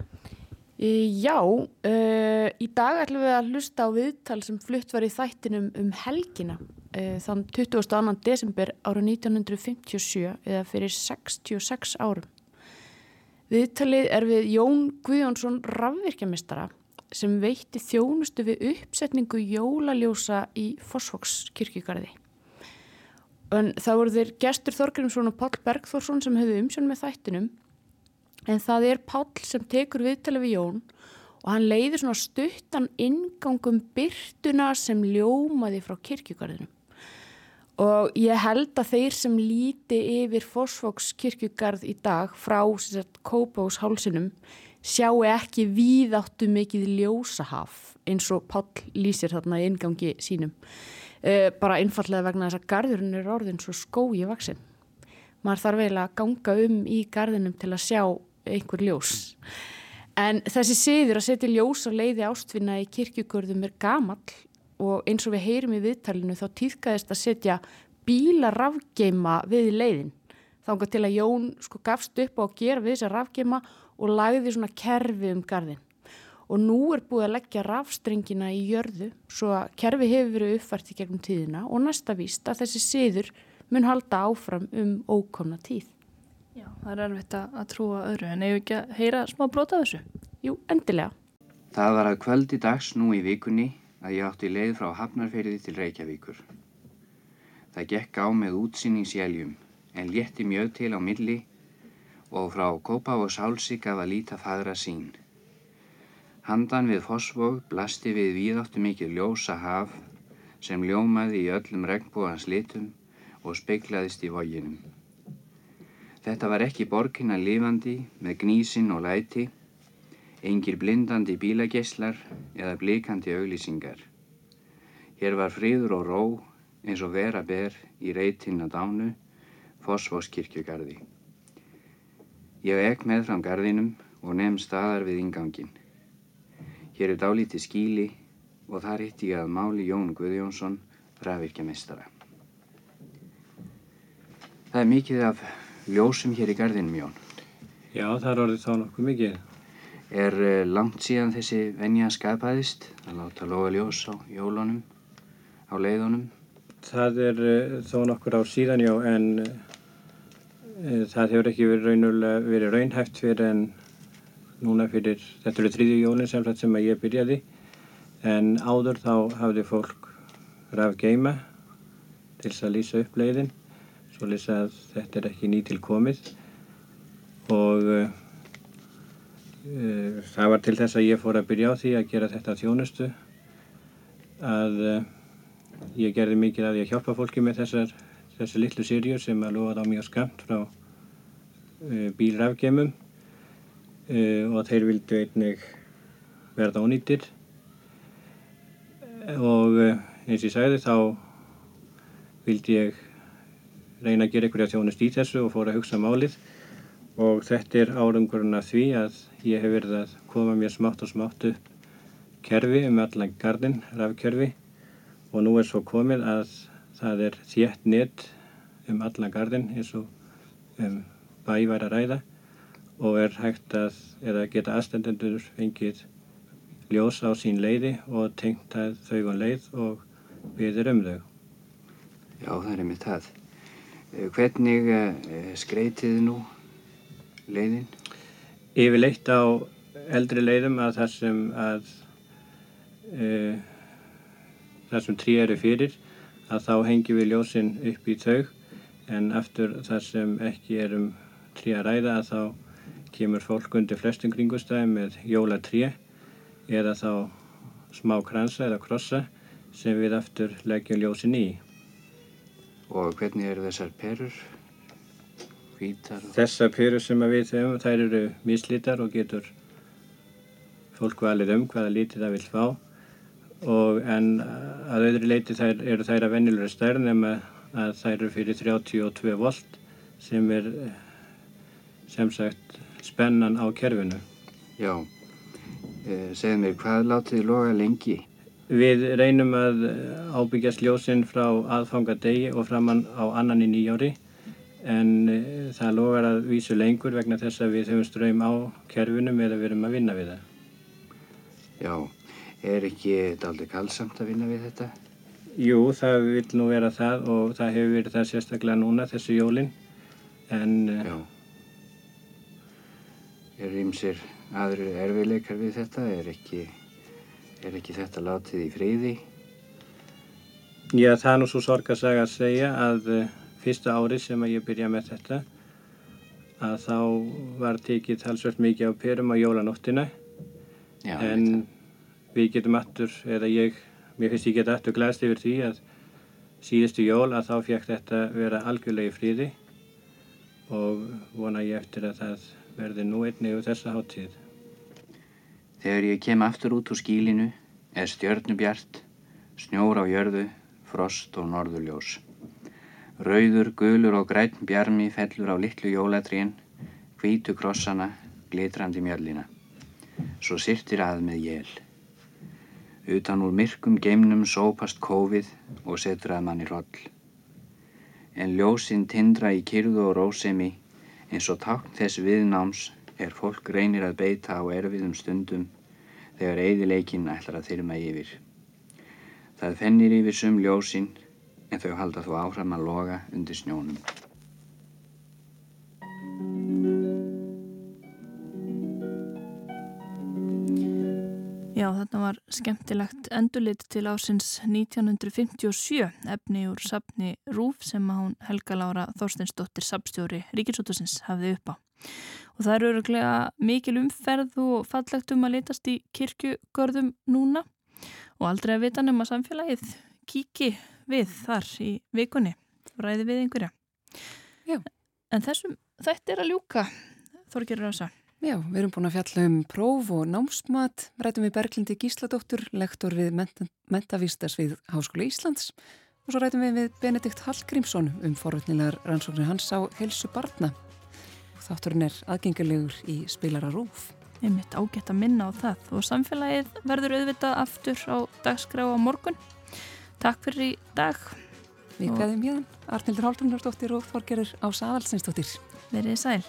Já, uh, í dag ætlum við að hlusta á viðtal sem flutt var í þættinum um helgina uh, þann 22. desember ára 1957 eða fyrir 66 árum. Viðtalið er við Jón Guðjónsson rafvirkjamistara sem veitti þjónustu við uppsetningu jólaljósa í Fossvoks kirkjugarði. En það voru þeir Gestur Þorgrímsson og Pál Bergþórsson sem hefðu umsjón með þættinum en það er Pál sem tekur viðtalið við Jón og hann leiðir svona stuttan ingangum byrtuna sem ljómaði frá kirkjugarðinum. Og ég held að þeir sem líti yfir Fossvoks kirkjugarð í dag frá Kópás hálsinum sjáu ekki víðáttu mikið ljósahaf eins og Pál lýsir þarna í ingangi sínum. Uh, bara einfallega vegna þess að garðurinn er orðin svo skói vaksin. maður þarf eiginlega að ganga um í garðinum til að sjá einhver ljós. En þessi siður að setja ljós á leiði ástvinna í kirkjugörðum er gamall og eins og við heyrum í viðtalinu þá týðkaðist að setja bíla rafgeima við leiðin. Þá til að Jón sko gafst upp á að gera við þessa rafgeima og lagði svona kerfi um garðin. Og nú er búið að leggja rafstrengina í jörðu svo að kerfi hefur verið uppfært í gegnum tíðina og næsta víst að þessi siður mun halda áfram um ókomna tíð. Já, það er erfitt að að trúa öðru en hefur ekki að heyra smá brota þessu? Jú, endilega. Það var að kvöldi dags nú í vikunni að ég átti leið frá Hafnarferði til Reykjavíkur. Það gekk á með útsýningsjæljum en létti mjög til á milli og frá Kópá og Sálsík af að líta fagra sín. Handan við Fossvog blasti við víðáttu mikið ljósa haf sem ljómaði í öllum regnbúans litum og speiklaðist í voginum. Þetta var ekki borgina lifandi með gnísin og læti, engir blindandi bílageislar eða blikandi auglýsingar. Hér var friður og ró eins og vera ber í reytinn að dánu, Fossvogskirkjugarði. Ég ekk með fram garðinum og nefn staðar við ingangin. Hér er dálítið skíli og þar hitti ég að máli Jón Guðjónsson, rafvirkjamestara. Það er mikið af ljósum hér í garðinum, Jón. Já, það er orðið þá nokkuð mikið. Er uh, langt síðan þessi venja skapaðist að láta loga ljós á jólunum, á leiðunum? Það er uh, þó nokkur ár síðan, já, en uh, það hefur ekki verið, verið raunhæft fyrir en núna fyrir, þetta eru þrýði jólinn sem, sem að ég byrjaði, en áður þá hafði fólk raf geima til þess að lýsa upp leiðin, svo lýsa að þetta er ekki nýtil komið og uh, uh, það var til þess að ég fór að byrja á því að gera þetta þjónustu að uh, ég gerði mikið að ég hjálpa fólki með þessar, þessar litlu sirjur sem að lofa þá mjög skamt frá bílrafgeimum og þeir vildu einnig verða ónýttir og eins og ég sagði þá vildi ég reyna að gera einhverja þjónust í þessu og fór að hugsa málið. Og þetta er árangurinn af því að ég hef verið að koma mér smátt og smátt upp kerfi um allan gardin, rafkerfi. Og nú er svo komið að það er þétt net um allan gardin eins og um bæ var að ræða og er hægt að, eða geta aðstendendur fengið ljós á sín leiði og tengt að þau og leið og viðir um þau. Já, það er með það. Hvernig uh, skreitiði nú leiðin? Yfirleitt á eldri leiðum að það sem að uh, það sem trí eru fyrir að þá hengjum við ljósinn upp í þau en aftur það sem ekki er um trí að ræða að þá kemur fólk undir flestum kringustæði með jólatré eða þá smá kransa eða krossa sem við aftur leggjum ljósin í. Og hvernig eru þessar perur? Og... Þessar perur sem við höfum, þær eru mislítar og getur fólk valið um hvaða lítið það vil fá og en að öðru leiti þær, eru þær að vennilega stærn nema að þær eru fyrir 32 volt sem er sem sagt spennan á kerfinu. Já, eh, segð mér, hvað látið loga lengi? Við reynum að ábyggjast ljósinn frá aðfangadegi og framann á annan í nýjári en eh, það logar að vísu lengur vegna þess að við höfum ströym á kerfinum eða við erum að vinna við það. Já, er ekki daldi kallsamt að vinna við þetta? Jú, það vil nú vera það og það hefur verið það sérstaklega núna þessu jólinn en... Já. Er ymsir aðru erfiðleikar við þetta? Er ekki, er ekki þetta látið í friði? Já, það er nú svo sorgasaga að segja að uh, fyrsta ári sem að ég byrja með þetta að þá var tekið talsvöld mikið á perum á jólanóttina Já, en við getum aftur, eða ég, mér finnst ég geta aftur glæst yfir því að síðustu jól að þá fekk þetta vera algjörlega í fríði og vona ég eftir að það verði nú einnig úr þessa háttíð. Þegar ég kem aftur út úr skílinu er stjörnubjart, snjór á jörðu, frost og norðurljós. Rauður, gulur og græn bjarmi fellur á litlu jólatrén, hvítu krossana, glitrandi mjöllina. Svo sirtir að með jél. Utan úr myrkum geimnum sópast kófið og setur að manni roll. En ljósinn tindra í kyrðu og rósemi eins og tákn þess viðnáms er fólk reynir að beita á erfiðum stundum þegar eigðileikinn ætlar að þyrma yfir. Það fennir yfir sum ljósinn en þau halda þó áfram að loga undir snjónum. Já, þarna var skemmtilegt endurlit til ásins 1957 efni úr sapni Rúf sem hún Helga Lára Þorsteinsdóttir sapstjóri Ríkisótusins hafði upp á. Og það eru öruglega mikil umferð og fallegt um að litast í kirkjugörðum núna og aldrei að vita nema samfélagið kíki við þar í vikunni ræði við einhverja. Já. En þessum þetta er að ljúka, Þorgerur Ása. Já, við erum búin að fjalla um próf og námsmat, rætum við Berglindi Gísladóttur, lektor við mentavístas við Háskóla Íslands og svo rætum við við Benedikt Hallgrímsson um forvöldnilegar rannsóknir hans á helsu barna. Þátturinn er aðgengilegur í spilara rúf. Ég mitt ágætt að minna á það og samfélagið verður auðvitað aftur á dagskrá á morgun. Takk fyrir í dag. Við gæðum hérna Arnildur Hálfrunardóttir og Þorgerur Ása Aðalsinsdóttir. Verið sæl.